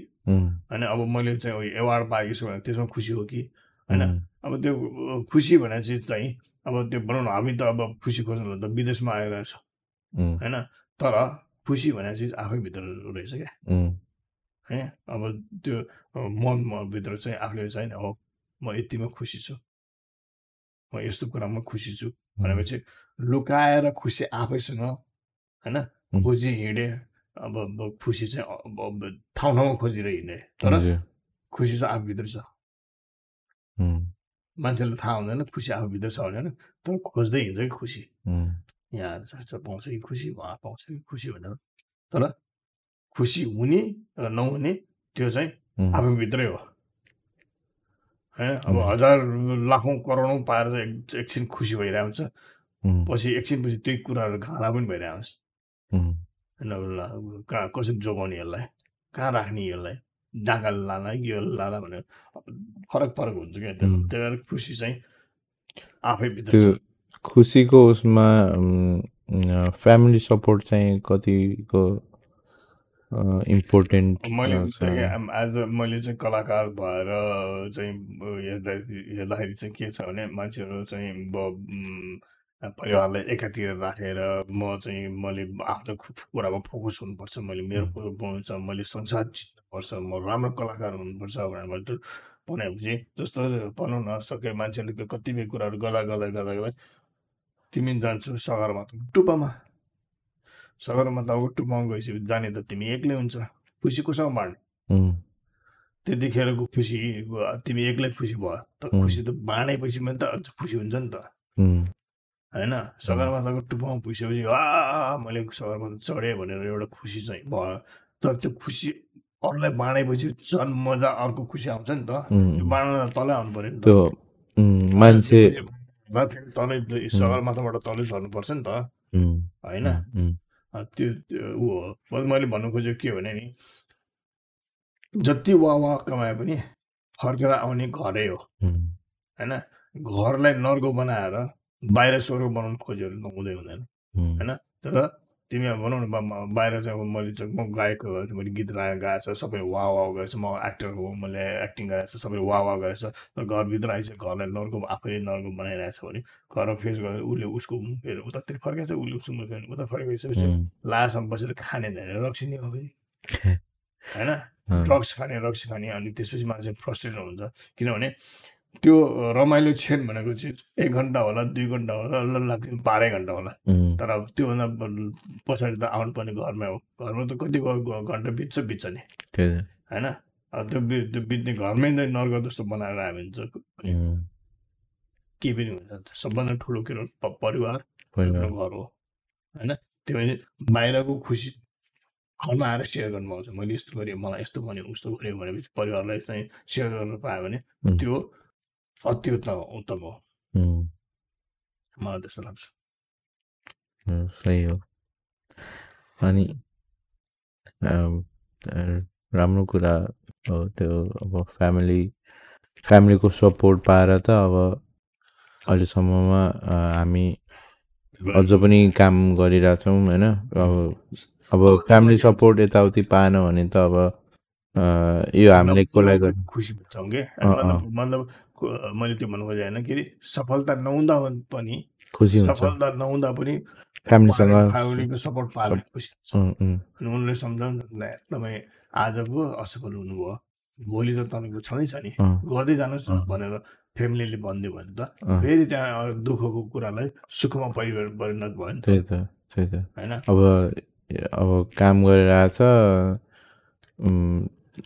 होइन? अब मैले चाहिँ एवार्ड पाएको छु भने त्यसमा खुसी हो कि? होइन? अब त्यो खुसी भने चाहिँ चाहिँ अब त्यो भनौँ न हामी त अब खुसी खोज्नु त विदेशमा आएर छ। उम्, होइन? तर खुसी भने चाहिँ आफैभित्र रहेछ क्या। होइन अब त्यो मन म भित्र चाहिँ आफूले चाहिँ हो म यतिमा खुसी छु म यस्तो कुरामा खुसी छु भनेपछि लुकाएर खुसी आफैसँग होइन. खोजी हिँडे अब खुसी चाहिँ अब ठाउँ ठाउँमा खोजेर हिँडे तर खुसी चाहिँ आफूभित्र छ मान्छेलाई थाहा हुँदैन खुसी आफूभित्र छ भनेर तर खोज्दै हिँड्छ कि खुसी यहाँ पाउँछ कि खुसी उहाँ पाउँछ कि खुसी भनेर तर खुसी हुने र नहुने त्यो चाहिँ आफूभित्रै हो। होइन अब हजुर। लाखौँ करोडौँ पाएर चाहिँ एक- एकछिन खुसी भइरहेको हुन्छ। उम्, पछि एकछिनपछि त्यही कुराहरू घाला पनि भइरहेको हुन्छ। होइन कहाँ कसरी जोगाउने यसलाई? कहाँ राख्ने यसलाई? डाँगा लाला यो लाला भनेर फरक फरक हुन्छ क्या. त्यही भएर खुसी चाहिँ आफैभित्र त्यो खुसीको उसमा फ्यामिली सपोर्ट चाहिँ कतिको इम्पोर्टेन्ट मैले एज मैले चाहिँ कलाकार भएर चाहिँ हेर्दा हेर्दाखेरि चाहिँ के छ भने मान्छेहरू चाहिँ परिवारलाई एकातिर राखेर म चाहिँ मैले आफ्नो कुरामा फोकस हुनुपर्छ। मैले मेरो. कुरो पाउँछ मैले संसार जित्नुपर्छ म राम्रो कलाकार हुनुपर्छ भनेर मैले भनेपछि जस्तो भनौँ न सके मान्छेले कतिपय कुराहरू गर्दा गर्दा गर्दा गर्दा तिमी जान्छौ सगरमाथा टुप्पामा। सगरमाथाको टुप्पामा गएपछि जाने त तिमी एक्लै हुन्छ खुसी कोसँग बाँड्ने त्यतिखेरको खुसी तिमी एक्लै खुसी भयो त. खुसी त बाँडेपछि पनि त अझ खुसी हुन्छ नि त होइन सगरमाथाको टुप्पामा पुगिसकेपछि आ मैले सगरमाथा चढेँ भनेर एउटा खुसी चाहिँ भयो तर त्यो खुसी अरूलाई बाँडेपछि झन् मजा अर्को खुसी आउँछ नि त त्यो बाँड्न तलै आउनु पऱ्यो नि त मान्छे तलै सगरमाथाबाट तलै झर्नुपर्छ नि त होइन त्यो ऊ हो मैले भन्नु खोजेको के भने नि जति वा वा कमाए पनि फर्केर आउने घरै हो होइन घरलाई नर्को बनाएर बाहिर स्वर्ग बनाउनु खोज्यो भने त हुँदै हुँदैन होइन तर तिमी अब भनौँ न बाहिर चाहिँ अब मैले म गायक हो मैले गीत गा गाएको छ सबै वा वा गरेछ म एक्टर हो मैले एक्टिङ गरेको छ सबै वा वा गरेछ तर घरभित्र आइसक्यो घरलाई नर्को आफैले नर्को बनाइरहेछ भने घरमा फेस गरेर उसले उसको फेरि उतातिर फर्काएछ उसले उसको उता फर्काइसकेपछि उम्, लासमा बसेर खाने धेरै रक्सी नै हो फेरि। होइन? ड्रग्स खाने रक्सी खाने अनि त्यसपछि मान्छे फ्रस्ट्रेट हुन्छ किनभने त्यो रमाइलो क्षण भनेको चाहिँ एक घन्टा होला दुई घन्टा होला ल लाग्छ बाह्रै घन्टा होला। तर अब त्योभन्दा पछाडि त आउनुपर्ने घरमै हो। घरमा त कति घन्टा बित्छ बित्छ नि। होइन? अब त्यो त्यो बित्ने घरमै नै नर्क जस्तो बनाएर आयो भने चाहिँ उम्, केही पनि हुन्छ सबभन्दा ठुलो कुरो प- परिवार घर हो। होइन? त्यो भने बाहिरको खुसी घरमा आएर सेयर गर्नु पाउँछ। मैले यस्तो गरेँ मलाई यस्तो भन्यो उस्तो गरेँ भनेपछि परिवारलाई चाहिँ सेयर गर्न पायो भने. त्यो अति उत्तम हो मलाई त्यस्तो लाग्छ सही हो अनि राम्रो कुरा हो त्यो अब फ्यामिली फ्यामिलीको सपोर्ट पाएर त अब अहिलेसम्ममा हामी अझ पनि काम गरिरहेछौँ होइन अब अब फ्यामिली सपोर्ट यताउति पाएन भने त अब यो हामीले कसलाई गर्नु खुसी हुन्छौँ कि अँ, मतलब मैले त्यो भन्नु खोजेँ होइन के अरे सफलता नहुँदा पनि खुसी सफलता नहुँदा पनि फ्यामिलीसँग फ्यामिलीको सपोर्ट पाएर खुसी अनि उनले सम्झाउनु न, तपाईँ आज पो असफल हुनुभयो। भोलि त तपाईँको छँदैछ नि। गर्दै जानुहोस्। भनेर फ्यामिलीले भनिदियो भने त फेरि त्यहाँ दुःखको कुरालाई सुखमा परिवर परिणत भयो नि त। त्यही त त्यही त। होइन? अब अब काम गरेर आएछ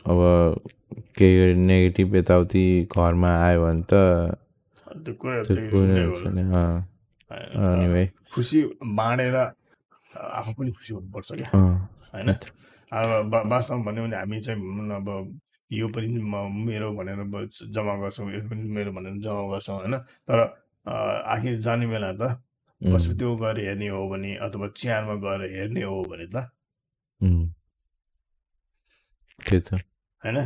अब केही नेगेटिभ यताउति घरमा आयो भने त खुसी बाँडेर आफू पनि खुसी हुनुपर्छ क्या। होइन? अब वास्तवमा भन्यो भने हामी चाहिँ अब यो पनि म मेरो भनेर जम्मा गर्छौँ यो पनि मेरो भनेर जम्मा गर्छौँ होइन? तर आखिर जाने बेला त बस त्यो गएर हेर्ने हो भने अथवा चियारमा गएर हेर्ने हो भने त उम्, त्यही त। होइन?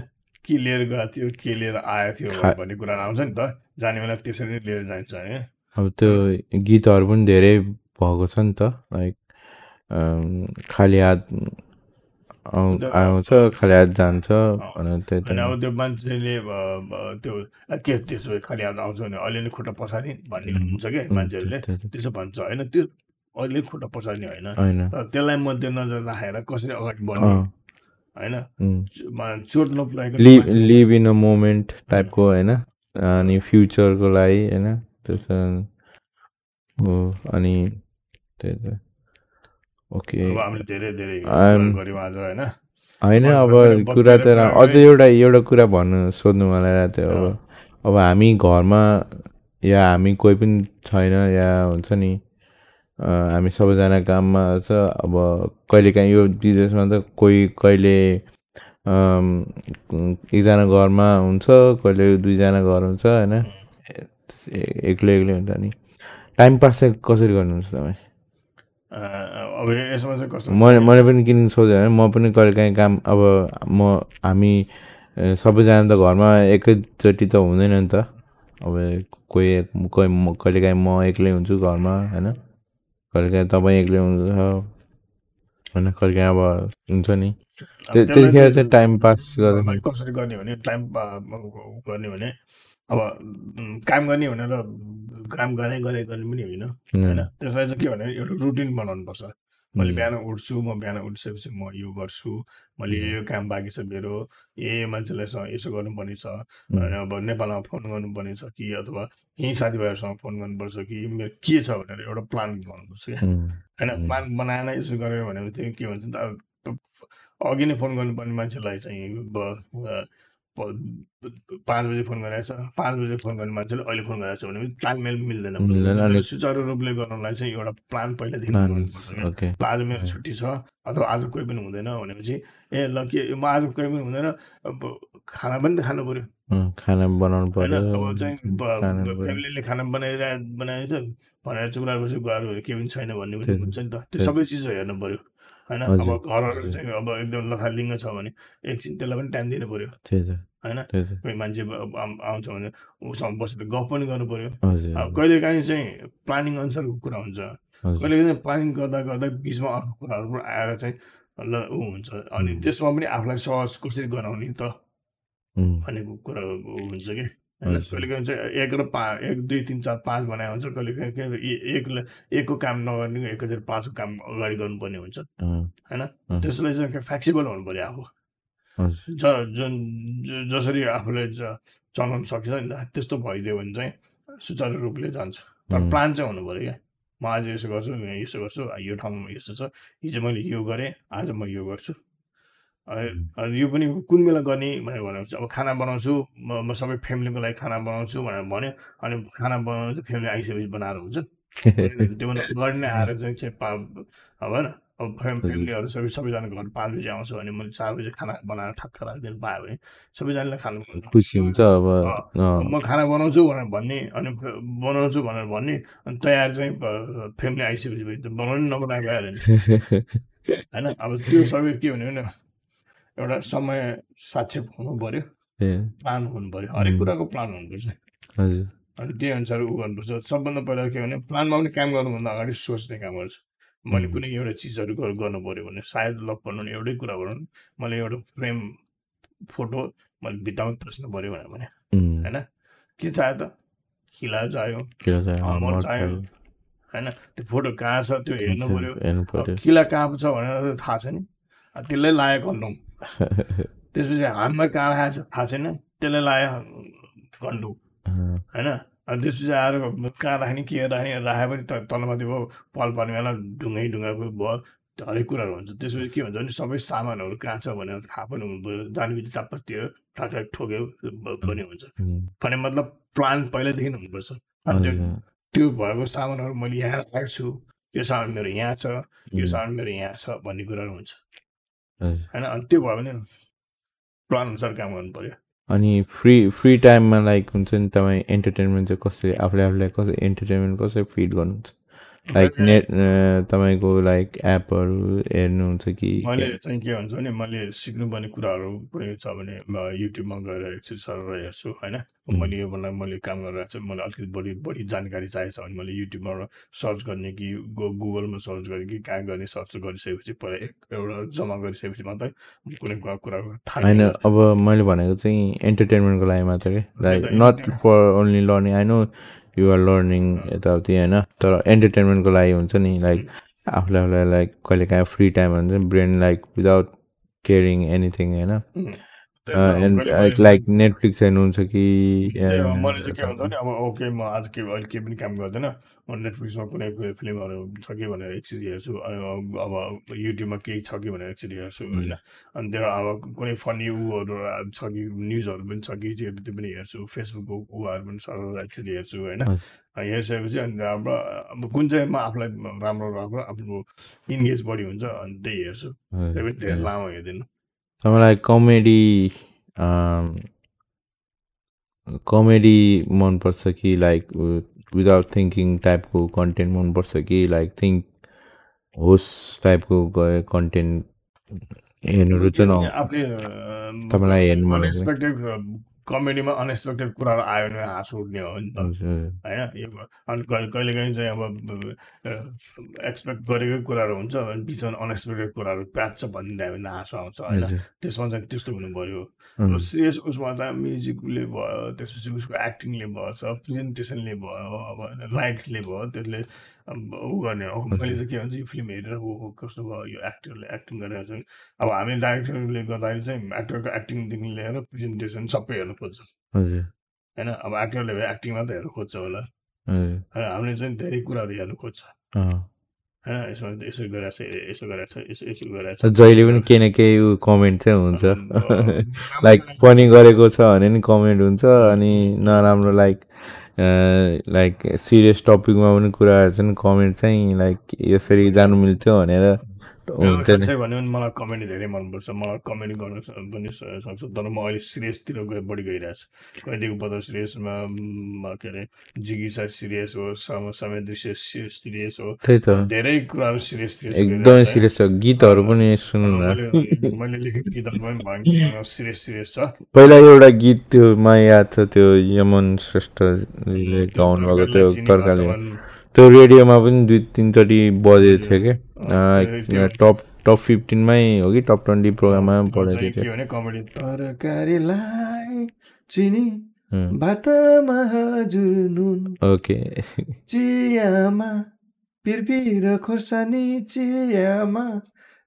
के लिएर गएको थियो के लिएर आएको थियो भन्ने कुरा आउँछ नि त। जाने बेला त्यसरी नै लिएर जान्छ होइन अब त्यो गीतहरू पनि धेरै भएको छ नि त। लाइक खाली हात आउँछ खाली हात जान्छ अब त्यो मान्छेले त्यो "आ, के त्यसो भए खालि हात आउँछ भने अलिअलि खुट्टा पछाडि भन्ने हुन्छ क्या मान्छेहरूले? त्यसो भन्छ होइन त्यो अलिअलि खुट्टा पछाडि होइन। त्यसलाई मध्यनजर राखेर कसरी अगाडि बढ्ने? होइन? लिभ इन अ मोमेन्ट टाइपको होइन? अनि फ्युचरको लागि होइन? त्यस्तो हो अनि त्यही त। ओके। होइन? अब कुरा त अझ एउटा एउटा कुरा भन्नु सोध्नु मलाई थियो अब। अब हामी घरमा या हामी कोही पनि छैन या हुन्छ नि। हामी सबैजना काममा छ। अब कहिलेकाहीँ यो विदेशमा त कोही कहिले एकजना घरमा हुन्छ कहिले दुईजना घर हुन्छ होइन? एक्लै एक्लै हुन्छ नि। टाइम पास चाहिँ कसरी गर्नुहुन्छ तपाईँ? अब यसमा चाहिँ कस्तो? मैले मैले पनि किन सोधेँ भने म पनि कहिलेकाहीँ काम अब म हामी सबैजना त घरमा एकैचोटि त हुँदैन नि त। अब कोही कोही म कहिलेकाहीँ म एक्लै हुन्छु घरमा होइन? कहिलेकाहीँ तपाईँ एक्लै हुनुहुन्छ होइन कहिलेकाहीँ अब हुन्छ नि। त्यतिखेर चाहिँ टाइम पास गर्दा कसरी गर्ने भने टाइम गर्ने भने अब काम गर्ने भनेर काम गरे गरे गर्ने पनि होइन। होइन? त्यसलाई चाहिँ के भने एउटा रुटिन बनाउनुपर्छ। मैले बिहान उठ्छु म बिहान उठिसकेपछि म यो गर्छु। मैले यो काम बाँकी छ मेरो ए मान्छेलाई सँग यसो गर्नुपर्ने छ। अब नेपालमा फोन गर्नुपर्ने छ कि अथवा यहीँ साथीभाइहरूसँग फोन गर्नुपर्छ कि मेरो के छ भनेर एउटा प्लान बनाउनुपर्छ क्या। होइन. प्लान बनाएन यसो गरेर भने चाहिँ के भन्छ नि त अब अघि नै फोन गर्नुपर्ने मान्छेलाई चाहिँ पाँच बजी फोन गरिरहेछ पाँच बजी फोन गर्ने मान्छेले अहिले फोन गरिरहेछ भने पनि तालमेल मिल्दैन सुचारू रूपले गर्नलाई चाहिँ एउटा प्लान पहिलादेखि आज मेरो छुट्टी छ अथवा आज कोही पनि हुँदैन भनेपछि ए ल के म आज कोही पनि हुँदैन खाना पनि त खानु पऱ्यो खाना बनाउनु पर्यो अब चाहिँ पऱ्यो। फ्यामिलीले खाना बनाइरह बनाएछ भनेर चुप लागेपछि गएर के पनि छैन भन्ने पनि हुन्छ नि त। त्यो। सबै चिज हेर्नु पऱ्यो होइन? अब। चाहिँ अब एकदम लथालिङ्ग छ भने एकछिन त्यसलाई पनि टाइम दिनु पऱ्यो होइन? कोही मान्छे आउँछ भने उसँग बसेर गफ पनि गर्नु पऱ्यो हजुर। अब कहिलेकाहीँ चाहिँ प्लानिङ अनुसारको कुरा हुन्छ। कहिले चाहिँ प्लानिङ गर्दा गर्दा बिचमा अर्को कुराहरू पनि आएर चाहिँ ल ऊ हुन्छ। अनि। त्यसमा पनि आफूलाई सहज कसरी गराउने त भनेको कुरा हुन्छ कि? होइन हजुर। कहिले काहीँ चाहिँ एक र पा एक दुई तिन चार पाँच बनाए हुन्छ कहिले काहीँ के ए- एकलाई एकको काम नगर्ने एक हजार पाँचको काम अगाडि गर्नुपर्ने हुन्छ। होइन? त्यसलाई चाहिँ फ्लेक्सिबल हुनु पऱ्यो आफू। ज जुन जसरी आफूले ज- चलाउन सकिन्छ नि त त्यस्तो भइदियो भने चाहिँ सुचारू रूपले जान्छ। तर प्लान चाहिँ हुनु पऱ्यो क्या। म आज यसो गर्छु यसो गर्छु यो ठाउँमा यसो छ हिजो मैले यो गरेँ आज म यो गर्छु। यो पनि कुन बेला गर्ने भनेर भनेपछि अब खाना बनाउँछु म म सबै फ्यामिलीको लागि खाना बनाउँछु भनेर भन्यो। अनि खाना बनाउँछु फ्यामिली आइसकेपछि बनाएर हुन्छ। त्यो अगाडि नै आएर चाहिँ पा अब होइन। अब। फ्यामिलीहरू सबै सबैजना घर पाँच बजी आउँछ भने मैले चार बजी खाना बनाएर ठक्क राखिदिनु पायो भने सबैजनाले खानु खुसी हुन्छ अब म खाना बनाउँछु भनेर भन्ने अनि बनाउँछु भनेर भन्ने अनि तयार चाहिँ फ्यामिली आइसकेपछि बनाउनु नबनाएको होइन अब त्यो सबै के भन्यो भने एउटा समय साक्षेप हुनु पऱ्यो ए, प्लान हुनु पऱ्यो हरेक. कुराको प्लान हुनुपर्छ। अनि त्यही अनुसार उ गर्नुपर्छ। सबभन्दा पहिला के भने प्लानमा पनि काम गर्नुभन्दा अगाडि सोच्ने काम गर्छु। मैले. कुनै एउटा चिजहरू गर- गर्नु पऱ्यो भने सायद लक भनौँ न एउटै कुरा भनौँ न मैले एउटा फ्रेम फोटो मैले भित्तामा तास्नु पऱ्यो भनेर भने होइन? के चाह्यो त किला चाहियो चाहियो। होइन? त्यो फोटो कहाँ छ त्यो हेर्नु पऱ्यो पर्यो किला कहाँ छ भनेर त थाहा छैन। अब त्यसलाई लायो कन्डोम त्यसपछि कहाँ राखेको छ थाहा छैन। त्यसलाई लायो अँ, होइन? अनि त्यसपछि आएर कहाँ राख्ने के राख्ने राखे पनि त तलमाथि भयो पल पर्ने बेला ढुङ्गै ढुङ्गा भयो हरेक कुराहरू हुन्छ। त्यसपछि के हुन्छ भने सबै सामानहरू कहाँ छ भनेर थाहा पनि हुनु पऱ्यो। चाप्प त्यो ठ्याक ठोक्यो पनि हुन्छ। भने मतलब प्लान पहिल्यैदेखि हुनुपर्छ त्यो भएको सामानहरू मैले यहाँ राखेको छु। यो सामान मेरो यहाँ छ। यो सामान मेरो यहाँ छ भन्ने कुराहरू हुन्छ। होइन अनि त्यो भयो भने प्लान अनुसार काम गर्नु पऱ्यो अनि फ्री फ्री टाइममा लाइक हुन्छ नि तपाईँ इन्टरटेनमेन्ट चाहिँ कसरी आफूले आफूलाई कसरी इन्टरटेनमेन्ट कसरी फिड गर्नुहुन्छ? लाइक नेट तपाईँको लाइक एपहरू हेर्नुहुन्छ कि मैले चाहिँ के हुन्छ भने मैले सिक्नुपर्ने कुराहरू कुनै छ भने युट्युबमा गएर एकछिन सरर हेर्छु होइन? मैले यो बेला मैले काम गरिरहेको छु मलाई अलिकति बढी बढी जानकारी चाहिएको छ भने मैले युट्युबमा सर्च गर्ने कि गु गुगलमा सर्च गर्ने कि कहाँ गर्ने सर्च गरिसकेपछि पहिला एक एउटा जम्मा गरिसकेपछि मात्रै कुनै कुरा थाहा होइन। अब मैले भनेको चाहिँ इन्टरटेनमेन्टको लागि मात्रै like not for only learning I know you're learning यताउति होइन तर इन्टरटेनमेन्टको लागि हुन्छ नि लाइक आफूले आफूलाई लाइक कहिले काहीँ फ्री टाइम हुन्छ brain like without caring anything होइन लाइक नेटफ्लिक्स हेर्नुहुन्छ कि मैले चाहिँ के भन्छ भने अब ओके म आज के अहिले केही पनि काम गर्दैन। म नेटफ्लिक्समा कुनै फिल्महरू छ कि भनेर एकचोटि हेर्छु अब युट्युबमा केही छ कि भनेर एकचोटि हेर्छु होइन। अनि त्यो अब कुनै फनी उहरू छ कि न्युजहरू पनि छ कि त्यो त्यो पनि हेर्छु फेसबुकको उहरू पनि सर एकचोटि हेर्छु होइन। हेरिसकेपछि अनि अब अब कुन चाहिँमा आफूलाई राम्रो राम्रो आफ्नो इन्गेज बढी हुन्छ अनि त्यही हेर्छु। त्यही पनि धेरै लामो हेर्दिनँ। तपाईँलाई कमेडी कमेडी मनपर्छ कि लाइक विदाउट थिङ्किङ टाइपको कन्टेन्ट मनपर्छ कि लाइक थिङ्क होस् टाइपको कन्टेन्ट हेर्नु रुचाउनु तपाईँलाई हेर्नु मन कमेडीमा अनएक्सपेक्टेड कुराहरू आयो भने हाँसो उठ्ने हो नि त। होइन? यो अनि कहिले कहिलेकाहीँ चाहिँ अब एक्सपेक्ट गरेकै कुराहरू हुन्छ अनि बिचमा अनएक्सपेक्टेड कुराहरू प्याच भनिदिँदा भने हाँसो आउँछ होइन? त्यसमा चाहिँ त्यस्तो हुनु पऱ्यो सिरियस उसमा चाहिँ म्युजिकले भयो त्यसपछि उसको एक्टिङले भएछ प्रेजेन्टेसनले भयो अब लाइट्सले भयो त्यसले ऊ गर्ने हो। मैले चाहिँ के भन्छ यो फिल्म हेरेर हो कस्तो भयो यो एक्टरले एक्टिङ गरेर चाहिँ अब हामी डाइरेक्टरले गर्दाखेरि चाहिँ एक्टरको एक्टिङदेखि लिएर प्रेजेन्टेसन सबै हेर्नु खोज्छ। होइन अब एक्टरले एक्टिङ मात्रै हेर्नु खोज्छ होला। होइन, हामीले चाहिँ धेरै कुराहरू हेर्नु खोज्छ। होइन यसमा यसो गरेर छ यसो गरेर छ यसो यसो गरेर छ जहिले पनि केही न केही कमेन्ट चाहिँ हुन्छ। लाइक पनि गरेको छ भने नि कमेन्ट हुन्छ अनि नराम्रो लाइक लाइक सिरियस टपिकमा पनि कुराहरू चाहिँ कमेन्ट चाहिँ लाइक यसरी जानु मिल्थ्यो भनेर भन्यो भने मलाई कमेडी धेरै मनपर्छ मलाई कमेडी गर्न पनि सक्छु तर म अहिले सिरियसतिर गए बढी गइरहेको छु कहिलेको पद सिरियसमा के अरे जिगिसा सिरियस हो सम समय दृश्य सिरियस हो त्यही त धेरै कुराहरू सिरियस एकदमै सिरियस छ गीतहरू पनि सुन्नु न मैले लेखेको गीतहरू पनि सिरियस सिरियस छ पहिला एउटा गीत त्यो मा याद छ त्यो यमन श्रेष्ठले गाउनु भएको त्यो वातावरण, त्यो रेडियोमा पनि दुई तिनचोटि बजेको थियो कि त्यो- टप टप फिफ्टिनमै हो कि? टप ट्वेन्टी प्रोग्राममा पढेको थियो ओके। चियामा पिरपिर खोर्सानी चियामा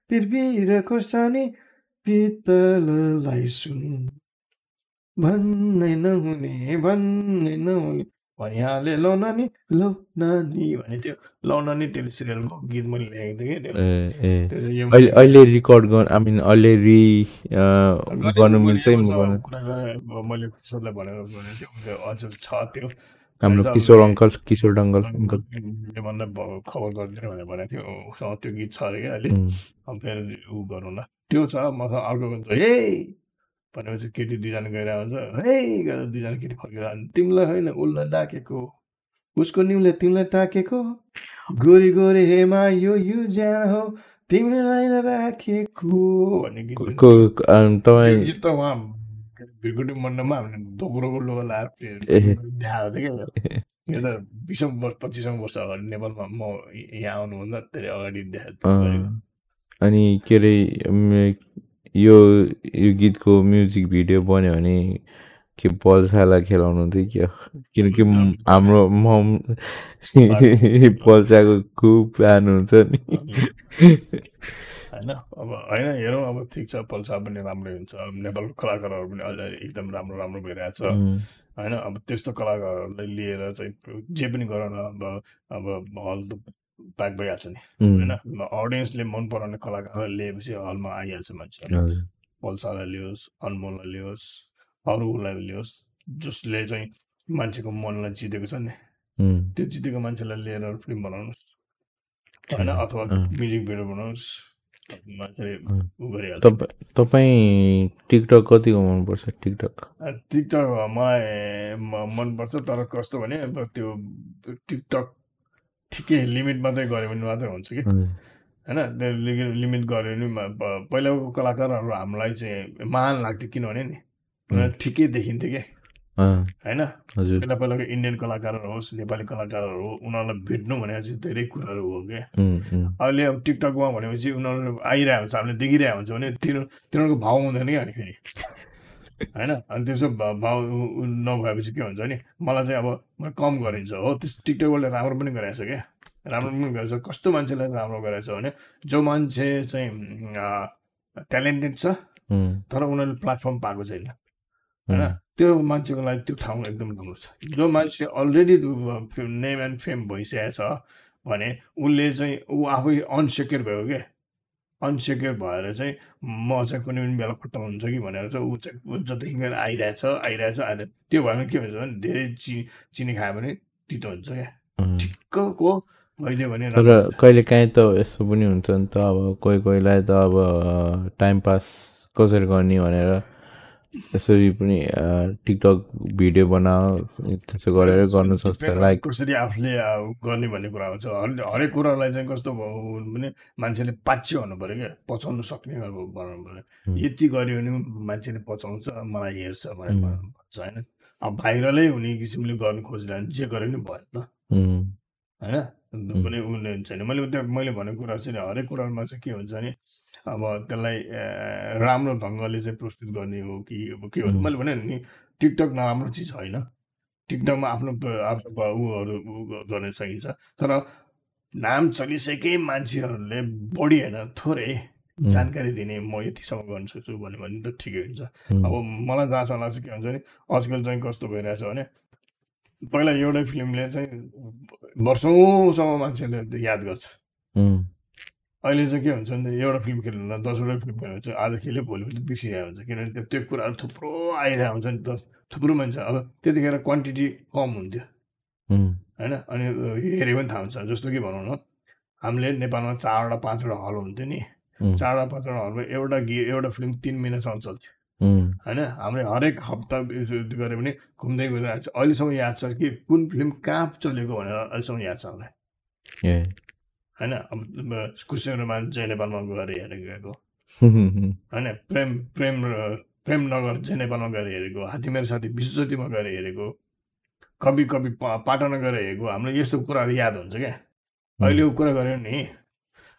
पिरपिर खोर्सानी पित्तललाई सुन। भन्नै नहुने भन्नै नहुने। भनिहाले लौ नानी लौ नानी भने त्यो लौ नानी टेली सिरियलको गीत मैले लेखेको थिएँ कि त्यो। ए ए। अहिले रेकर्ड गर्नु आई मिन अहिले रि गर्नु मिल्छ मैले किशोरलाई भनेको भने त्यो हजुर छ त्यो। हाम्रो किशोर अङ्कल किशोर डङ्गल अङ्कल योभन्दा खबर गरिदिनु भनेर भनेको थियो उसँग त्यो गीत छ अरे क्या अहिले। फेरि ऊ गरौँ ल त्यो छ मसँग अर्को हे भनेपछि केटी दुईजना गइरहेको हुन्छ हे गरेर दुईजना केटी हुन्छ तिमीलाई होइन उसलाई डाकेको। उसको निउले तिमीलाई टाकेको। गोरी गोरी हेमा यो यो ज्यान हो तिमीलाई राखेको भन्ने गीत त उहाँ भिरकुटी मण्डपमा हामीले दोक्रोको लोगो ए। लगाएर देखाएको थियो क्या। यो त बिसौँ वर्ष पच्चिसौँ वर्ष अगाडि नेपालमा म यहाँ आउनुभन्दा धेरै अगाडि देखाएको। अनि के अरे यो यो गीतको म्युजिक भिडियो बन्यो भने के पल्सालाई खेलाउनु थियो क्या? किनकि म- हाम्रो मम पल्साको खुब फ्यान हुन्छ नि। होइन अब होइन हेरौँ अब ठिक छ पल्सा पनि राम्रै हुन्छ। नेपालको कलाकारहरू पनि अहिले एकदम राम्रो राम्रो भइरहेछ होइन अब त्यस्तो कलाकारहरूलाई लिएर चाहिँ जे पनि गर न अब अब हल प्याक भइहाल्छ नि। होइन? अडियन्सले मन पराउने कलाकारलाई लिएपछि हलमा आइहाल्छ मान्छे। पल्सालाई लियोस् अनमोललाई लियोस् अरूलाई लियोस् जसले चाहिँ मान्छेको मनलाई जितेको छ नि। त्यो जितेको मान्छेलाई लिएर फिल्म बनाउनुहोस्। होइन? अथवा। म्युजिक भिडियो बनाउनुहोस्। तपाईँ टिकटक कतिको मनपर्छ टिकटक? टिकटक मलाई मनपर्छ तर कस्तो भने त्यो टिकटक ठिकै लिमिट मात्रै गऱ्यो भने मात्रै हुन्छ कि? होइन? लिमिट गऱ्यो भने पहिलाको कलाकारहरू हामीलाई चाहिँ महान लाग्थ्यो किनभने नि। ठिकै देखिन्थ्यो कि? अँ, होइन? पहिला पहिलाको इन्डियन कलाकारहरू होस् नेपाली कलाकारहरू हो उनीहरूलाई भेट्नु भनेपछि धेरै कुराहरू हो क्या अहिले अब टिकटकमा भनेपछि उनीहरू आइरहेको हुन्छ हामीले देखिरहेको हुन्छ भने तिनीहरू तिनीहरूको भाउ हुँदैन क्या अनि फेरि। होइन? अनि त्यसो भाउ नभएपछि के हुन्छ नि? मलाई चाहिँ अब कम गरिन्छ हो। त्यस टिकटकले राम्रो पनि गरेको छ क्या। राम्रो पनि गरेको छ कस्तो मान्छेलाई राम्रो गरेको छ भने जो मान्छे चाहिँ ट्यालेन्टेड छ तर उनीहरूले प्लेटफर्म पाएको छैन। होइन? त्यो मान्छेको लागि त्यो ठाउँ एकदम राम्रो छ। जो मान्छे अलरेडी नेम एन्ड फेम भइसकेको छ भने उसले चाहिँ ऊ आफै अनसेक्योर भयो क्या। अनसेक्योर भएर चाहिँ म चाहिँ कुनै पनि बेला खुट्टा हुन्छ कि भनेर चाहिँ ऊ चाहिँ ऊ जतिखेर आइरहेछ आइरहेछ आइरहेछ त्यो भएर के हुन्छ भने धेरै चि चिनी खायो भने तितो हुन्छ क्या। ठिक्कको भइदियो भने तर। कहिले काहीँ त यस्तो पनि हुन्छ नि त अब कोही कोहीलाई त अब टाइम पास कसरी गर्ने भनेर यसरी पनि टिकटक भिडियो बनाऊ त्यसो गरेर गर्नु सक्छ। लाइक कसरी आफूले गर्ने भन्ने कुरा हुन्छ हरेक कुरालाई चाहिँ कस्तो भयो भने मान्छेले पाच्य हुनु पऱ्यो क्या। पचाउनु सक्ने बनाउनु पऱ्यो। यति गऱ्यो भने मान्छेले पचाउँछ मलाई हेर्छ भनेर। भन्छ होइन? अब भाइरलै हुने किसिमले गर्नु खोजिरह्यो भने जे गरे पनि भयो नि त होइन? कुनै उसले छैन मैले त्यो मैले भनेको कुरा चाहिँ हरेक कुरामा चाहिँ के हुन्छ भने अब त्यसलाई राम्रो ढङ्गले चाहिँ प्रस्तुत गर्ने हो कि अब के हो। मैले भने नि टिकटक नराम्रो चिज होइन। टिकटकमा आफ्नो आफ्नो उहरू गर्न सकिन्छ। तर नाम चलिसके मान्छेहरूले बढी होइन थोरै जानकारी दिने म यतिसम्म गर्न सक्छु भन्यो भने त ठिकै हुन्छ। अब मलाई जहाँसम्म लाग्छ के हुन्छ भने आजकल चाहिँ कस्तो भइरहेछ भने पहिला एउटै फिल्मले चाहिँ वर्षौँसम्म मान्छेले याद गर्छ। अहिले चाहिँ के हुन्छ भने एउटा फिल्म खेल्नु दसवटा फिल्म खेल्नु चाहिँ आज खेल्यो भोलि पनि बिर्सिरहेको हुन्छ। किनभने त्यो त्यो कुराहरू थुप्रो आइरहेको हुन्छ नि त थुप्रो मान्छे। अब त्यतिखेर क्वान्टिटी कम हुन्थ्यो। होइन? अनि हेऱ्यो भने थाहा हुन्छ। जस्तो कि भनौँ न हामीले नेपालमा चारवटा पाँचवटा हल हुन्थ्यो नि। चारवटा पाँचवटा हलमा एउटा गे एउटा फिल्म तिन महिनासम्म चल्थ्यो होइन? हामीले हरेक हप्ता गऱ्यो भने घुम्दै गइरहेको छ। अहिलेसम्म याद छ कि कुन फिल्म कहाँ चलेको भनेर अहिलेसम्म याद छ हामीलाई। होइन अब कुसेरोमा जय नेपालमा गएर हेरेर गएको होइन प्रेम प्रेम प्रेम नगर जय नेपालमा गएर हेरेको हात्ती मेरो साथी विश्वज्योतिमा गएर हेरेको कवि कवि पा- पाटनमा गएर हेरेको हाम्रो यस्तो कुराहरू याद हुन्छ क्या अहिलेको कुरा गऱ्यो नि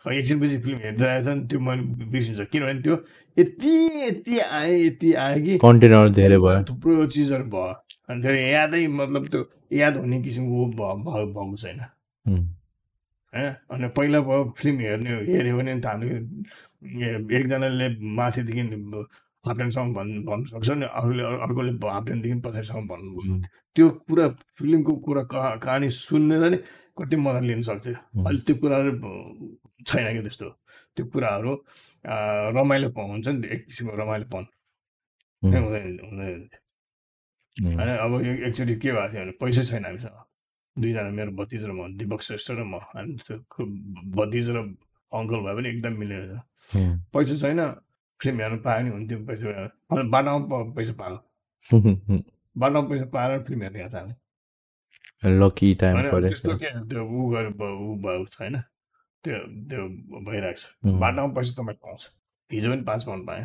एकछिनपछि फिल्म हेर्दै आएछ नि त्यो मैले बिर्सिन्छ किनभने त्यो यति यति आयो यति आयो कि कन्टेनर धेरै भयो थुप्रो चिजहरू भयो अनि त्यो यादै मतलब त्यो याद हुने किसिमको भएको छैन अनि पहिला भयो फिल्म हेर्ने हेऱ्यो भने त हामीले एकजनाले माथिदेखि हाफ प्यान्टसम्म भन् भन्नु सक्छ नि अर्कोले अर्कोले हाफ प्यान्टदेखि पछाडिसम्म भन्नु त्यो कुरा फिल्मको कुरा कहा कहानी सुनेर नै कति मजा लिन सक्थ्यो अहिले त्यो कुराहरू छैन कि त्यस्तो त्यो कुराहरू रमाइलो हुन्छ नि एक किसिमको रमाइलोपन नै हुँदैन हुँदैन होइन अब एक- एकचोटि के भएको थियो भने पैसै छैन हामीसँग दुईजना मेरो भतिज र म दिपक श्रेष्ठ र म। अनि त्यो भतिज र अङ्कल भए पनि एकदम मिलेर छ। पैसा छैन फिल्म हेर्नु पायो नि हुन्थ्यो पैसा बाटामा पैसा पायो। बाटामा पैसा पाएर फिल्म छ हामी लकी टाइम होइन त्यस्तो के त्यो ऊ गरेर ऊ भएको छैन त्यो त्यो भइरहेको छ। बाटोमा पैसा तपाईँ पाउँछ। हिजो पनि पाँच पाउन्ड पाएँ।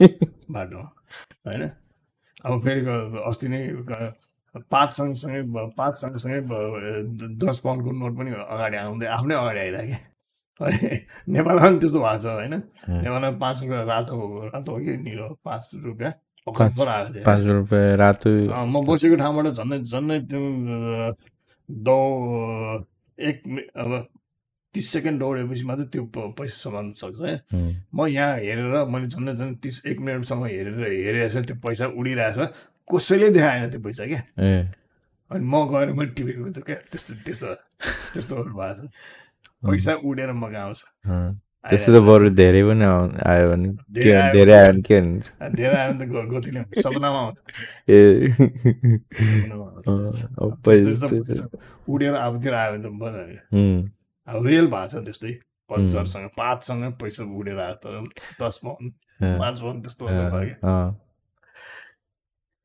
बाटोमा होइन? अब फेरि अस्ति नै पाँच सँगसँगै पाँच सँगसँगै दस पाउन्डको नोट पनि अगाडि आउँदै आफ्नै अगाडि आइरहेको नेपालमा पनि त्यस्तो भएको छ होइन। नेपालमा पाँच रुपियाँ रातो रातो हो कि निलो? पाँच रुपियाँ। पाँच रुपियाँ रातो। म बसेको ठाउँबाट झन्डै झन्डै त्यो दौ एक अब तिस सेकेन्ड दौडेपछि मात्रै त्यो पैसा समाउनु सक्छ है। म यहाँ हेरेर मैले झन्डै झन्डै तिस एक मिनटसम्म हेरेर हेरेको छु त्यो पैसा उडिरहेछ। कसैले देखाएन त्यो पैसा क्या? अनि म गएर मैले टिपेको छु क्या त्यस्तो त्यस्तो त्यस्तोहरू भएको छ। पैसा उडेर आउँछ अँ, त्यस्तो त बरु धेरै पनि आयो भने धेरै आयो भने के हुन्छ धेरै आयो भने त ग- गतिले हुन्छ। सपनामा ए। उडेर आफूतिर आयो भने त उम्, अब रियल भएको छ त्यस्तै। पञ्चरसँग पाँचसँग पैसा उडेर आयो तर दस पाउन्ड पाँच पाउन्ड त्यस्तो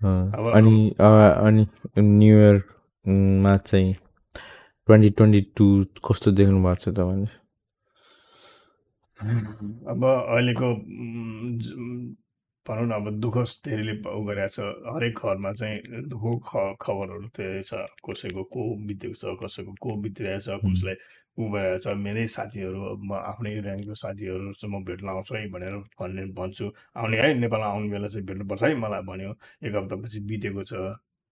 अनि अनि न्यु इयरमा चाहिँ ट्वेन्टी ट्वेन्टी टू कस्तो देख्नु भएको छ तपाईँले? अब अहिलेको भनौँ न अब दुःख धेरैले उ गरेको छ। हरेक घरमा चाहिँ दुःखको ख खबरहरू धेरै छ। कसैको को बितेको छ कसैको को बितिरहेको छ कसलाई भइरहेको छ। मेरै साथीहरू म आफ्नै ऱ्याङ्कको साथीहरूसँग म भेट्न आउँछु है भनेर भन्ने भन्छु। आउने है नेपालमा आउने बेला चाहिँ भेट्नुपर्छ है मलाई भन्यो। एक हप्तापछि बितेको छ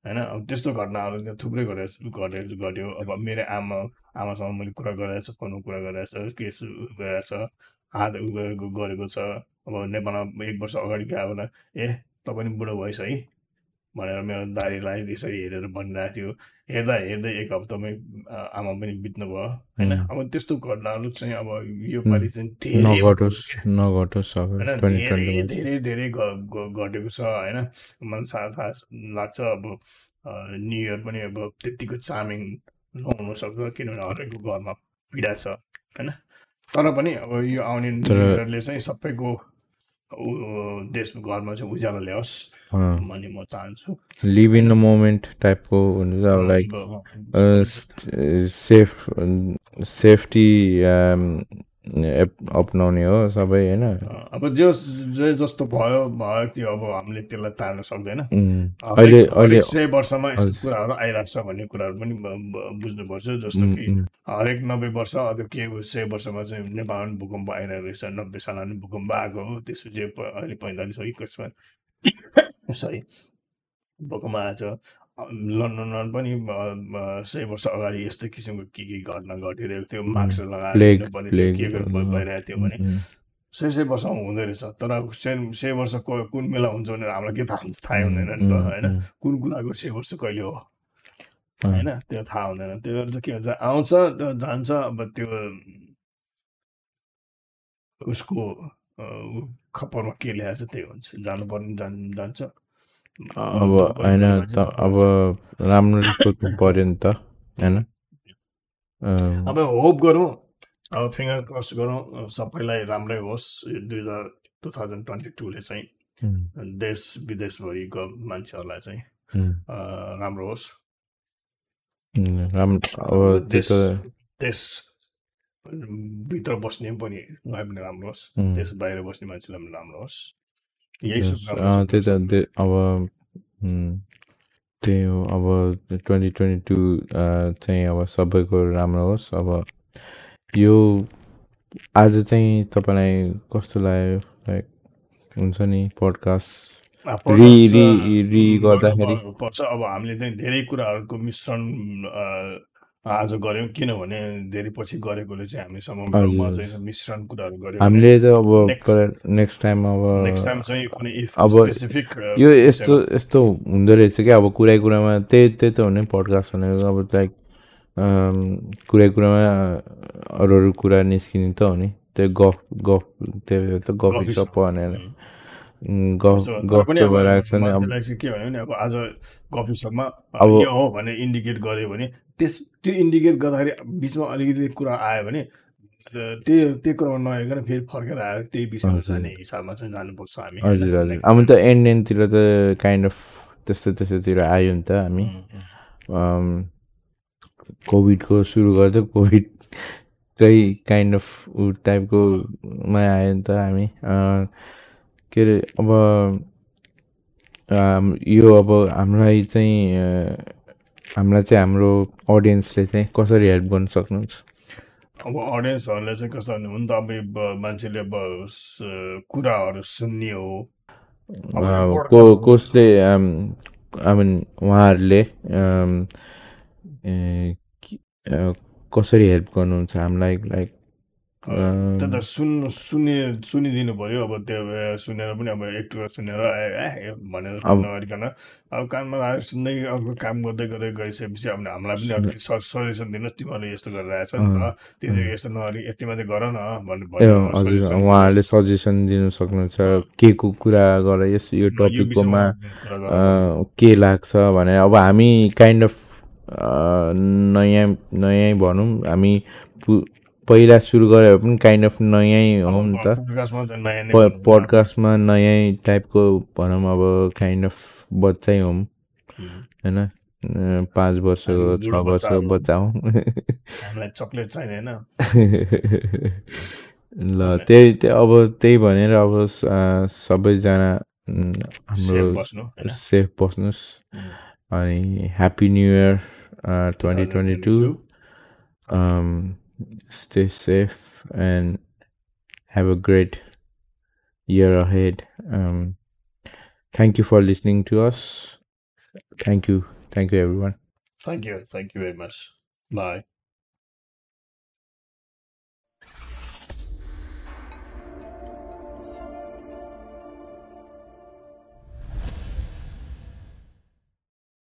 होइन? अब त्यस्तो घटनाहरू त्यहाँ थुप्रै गरेर गरेर गऱ्यो। अब मेरो आमा आमासँग मैले कुरा गरेको छु फोनमा कुरा गरेको छ के छ हात गरेको गरेको छ। अब नेपालमा एक वर्ष अगाडि गयो भने ए तपाईँ पनि बुढो भएछ है? भनेर मेरो दारीलाई यसरी हेरेर भनिरहेको थियो। हेर्दा हेर्दै एक हप्तामै आमा पनि बित्नु भयो होइन. अब त्यस्तो घटनाहरू चाहिँ अब यो उम्. पालि चाहिँ धेरै धेरै धेरै घटेको छ होइन? मलाई थाहा थाहा लाग्छ अब न्यु इयर पनि अब त्यत्तिको चामिङ नहुन सक्छ किनभने हरेकको घरमा पीडा छ होइन? तर पनि अब यो आउने चाहिँ सबैको देश घरमा चाहिँ उज्यालो ल्याओस् भन्ने म चाहन्छु। लिभ इन द मोमेन्ट टाइपको हुन्छ अब लाइक सेफ सेफ्टी अप्नाउने हो सबै होइन? अब जे जे जस्तो भयो भयो त्यो अब हामीले त्यसलाई टार्न सक्दैन। अहिले अहिले सय वर्षमा यस्तो। कुराहरू आइरहेको छ भन्ने कुराहरू पनि बुझ्नुपर्छ जस्तो कि हरेक नब्बे वर्ष अब के सय वर्षमा चाहिँ नेपालमा भूकम्प आइरहेको रहेछ नब्बे सालमा पनि भूकम्प आएको हो त्यसपछि अहिले पैँतालिस हो कि सरी भूकम्प आएछ लन्डनमा पनि सय वर्ष अगाडि यस्तै किसिमको के के घटना घटिरहेको थियो मास्क लगाएर के भइरहेको थियो भने सय सय वर्षमा हुँदो रहेछ। तर सय सय वर्ष कुन बेला हुन्छ भनेर हामीलाई के थाहा हुन्छ? थाहै हुँदैन नि त होइन? कुन कुराको सय वर्ष कहिले हो? होइन? त्यो थाहा हुँदैन। त्यो भएर चाहिँ के हुन्छ? आउँछ जान्छ अब त्यो उसको खपरमा के ल्याएछ त्यही हुन्छ। जानुपर्ने जान जान्छ। अब होइन त अब राम्ररी सोच्नु पर्यो नि त होइन? अब होप गरौँ अब फिङ्गर क्रस गरौँ सबैलाई राम्रै होस् दुई हजार टु थाउजन्ड ट्वेन्टी टूले चाहिँ देश विदेशभरिको मान्छेहरूलाई चाहिँ राम्रो होस्। राम्रो अब देश भित्र बस्ने पनि उहाँ पनि राम्रो होस् देश बाहिर बस्ने मान्छेलाई पनि राम्रो होस्। त्यही त अब त्यही हो अब ट्वेन्टी ट्वेन्टी टू चाहिँ अब सबैको राम्रो होस् अब यो आज चाहिँ तपाईँलाई कस्तो लाग्यो लाइक हुन्छ नि पडकास्ट रि रि रि गर्दाखेरि पर्छ अब हामीले चाहिँ धेरै कुराहरूको मिश्रण आज गऱ्यौँ किनभने धेरै पछि गरेकोले चाहिँ हामीसँग हजुर, म हजुर। चाहिँ मिश्रण कुराहरू गऱ्यौँ। हामीले त अब नेक्स्ट टाइम अब नेक्स्ट टाइम चाहिँ कुनै अब स्पेसिफिक यो यस्तो यस्तो हुँदो रहेछ क्या अब कुरै कुरामा त्यही त्यही त हो नि पडकास्ट भनेको अब लाइक कुरै कुरामा अरू अरू कुरा निस्किने त हो नि। त्यो गफ गफ त्यो त गफ सप भनेर। अब आज कफी सपमा अब- हो भने इन्डिकेट गर्यो भने त्यस त्यो इन्डिकेट गर्दाखेरि बिचमा अलिकति कुरा आयो भने त्यो त्यो कुरामा नहेरिकन फेरि फर्केर आएर त्यही विषयमा। जाने हिसाबमा चाहिँ जानुपर्छ हामी हजुर? हजुर अब त एन्ड एन्डतिर त काइन्ड अफ त्यस्तो त्यस्तोतिर आयो नि त हामी। कोभिडको सुरु गर्दा कोभिडकै काइन्ड अफ ऊ टाइपकोमा आयो नि त हामी के अरे अब यो अब हामीलाई चाहिँ हामीलाई चाहिँ हाम्रो अडियन्सले चाहिँ कसरी हेल्प गर्न सक्नुहुन्छ? अब अडियन्सहरूले चाहिँ कस्तो भने हुन त अब मान्छेले अब कुराहरू सुन्ने हो। को कसले आई मिन उहाँहरूले कसरी हेल्प गर्नुहुन्छ हामीलाई लाइक त्यो त सुन्नु सुने सुनिदिनु पर्यो अब त्यो सुनेर पनि अब एक टुक्रा सुनेर ए भनेर नगरिकन अब कानमा लगाएर सुन्दै अर्को काम गर्दै गर्दै गइसकेपछि अब हामीलाई पनि अलिकति सजेसन दिनुहोस् तिमीहरूले यस्तो गरिरहेछ नि त। तिमीले यस्तो नगरी यति मात्रै गर न भन्नु हजुर उहाँहरूले सजेसन दिनु सक्नुहुन्छ के को कुरा गर यस यो टपिककोमा। अ, के लाग्छ भने अब हामी काइन्ड अफ नयाँ नयाँ भनौँ हामी पहिला सुरु गरेर पनि काइन्ड अफ नयाँ हौँ नि त। पोडकास्टमा नयाँ टाइपको भनौँ अब काइन्ड अफ बच्चै हौँ। होइन? पाँच वर्षको छ वर्षको। बच्चा हौँ। चक्लेट चाहिँदैन। ल त्यही त्यही अब त्यही भनेर अब सबैजना हाम्रो सेफ बस्नुहोस्. अनि happy new year twenty twenty two 2022. Stay safe and have a great year ahead. Um, thank you for listening to us. Thank you. Thank you, everyone. Thank you. Thank you very much. Bye.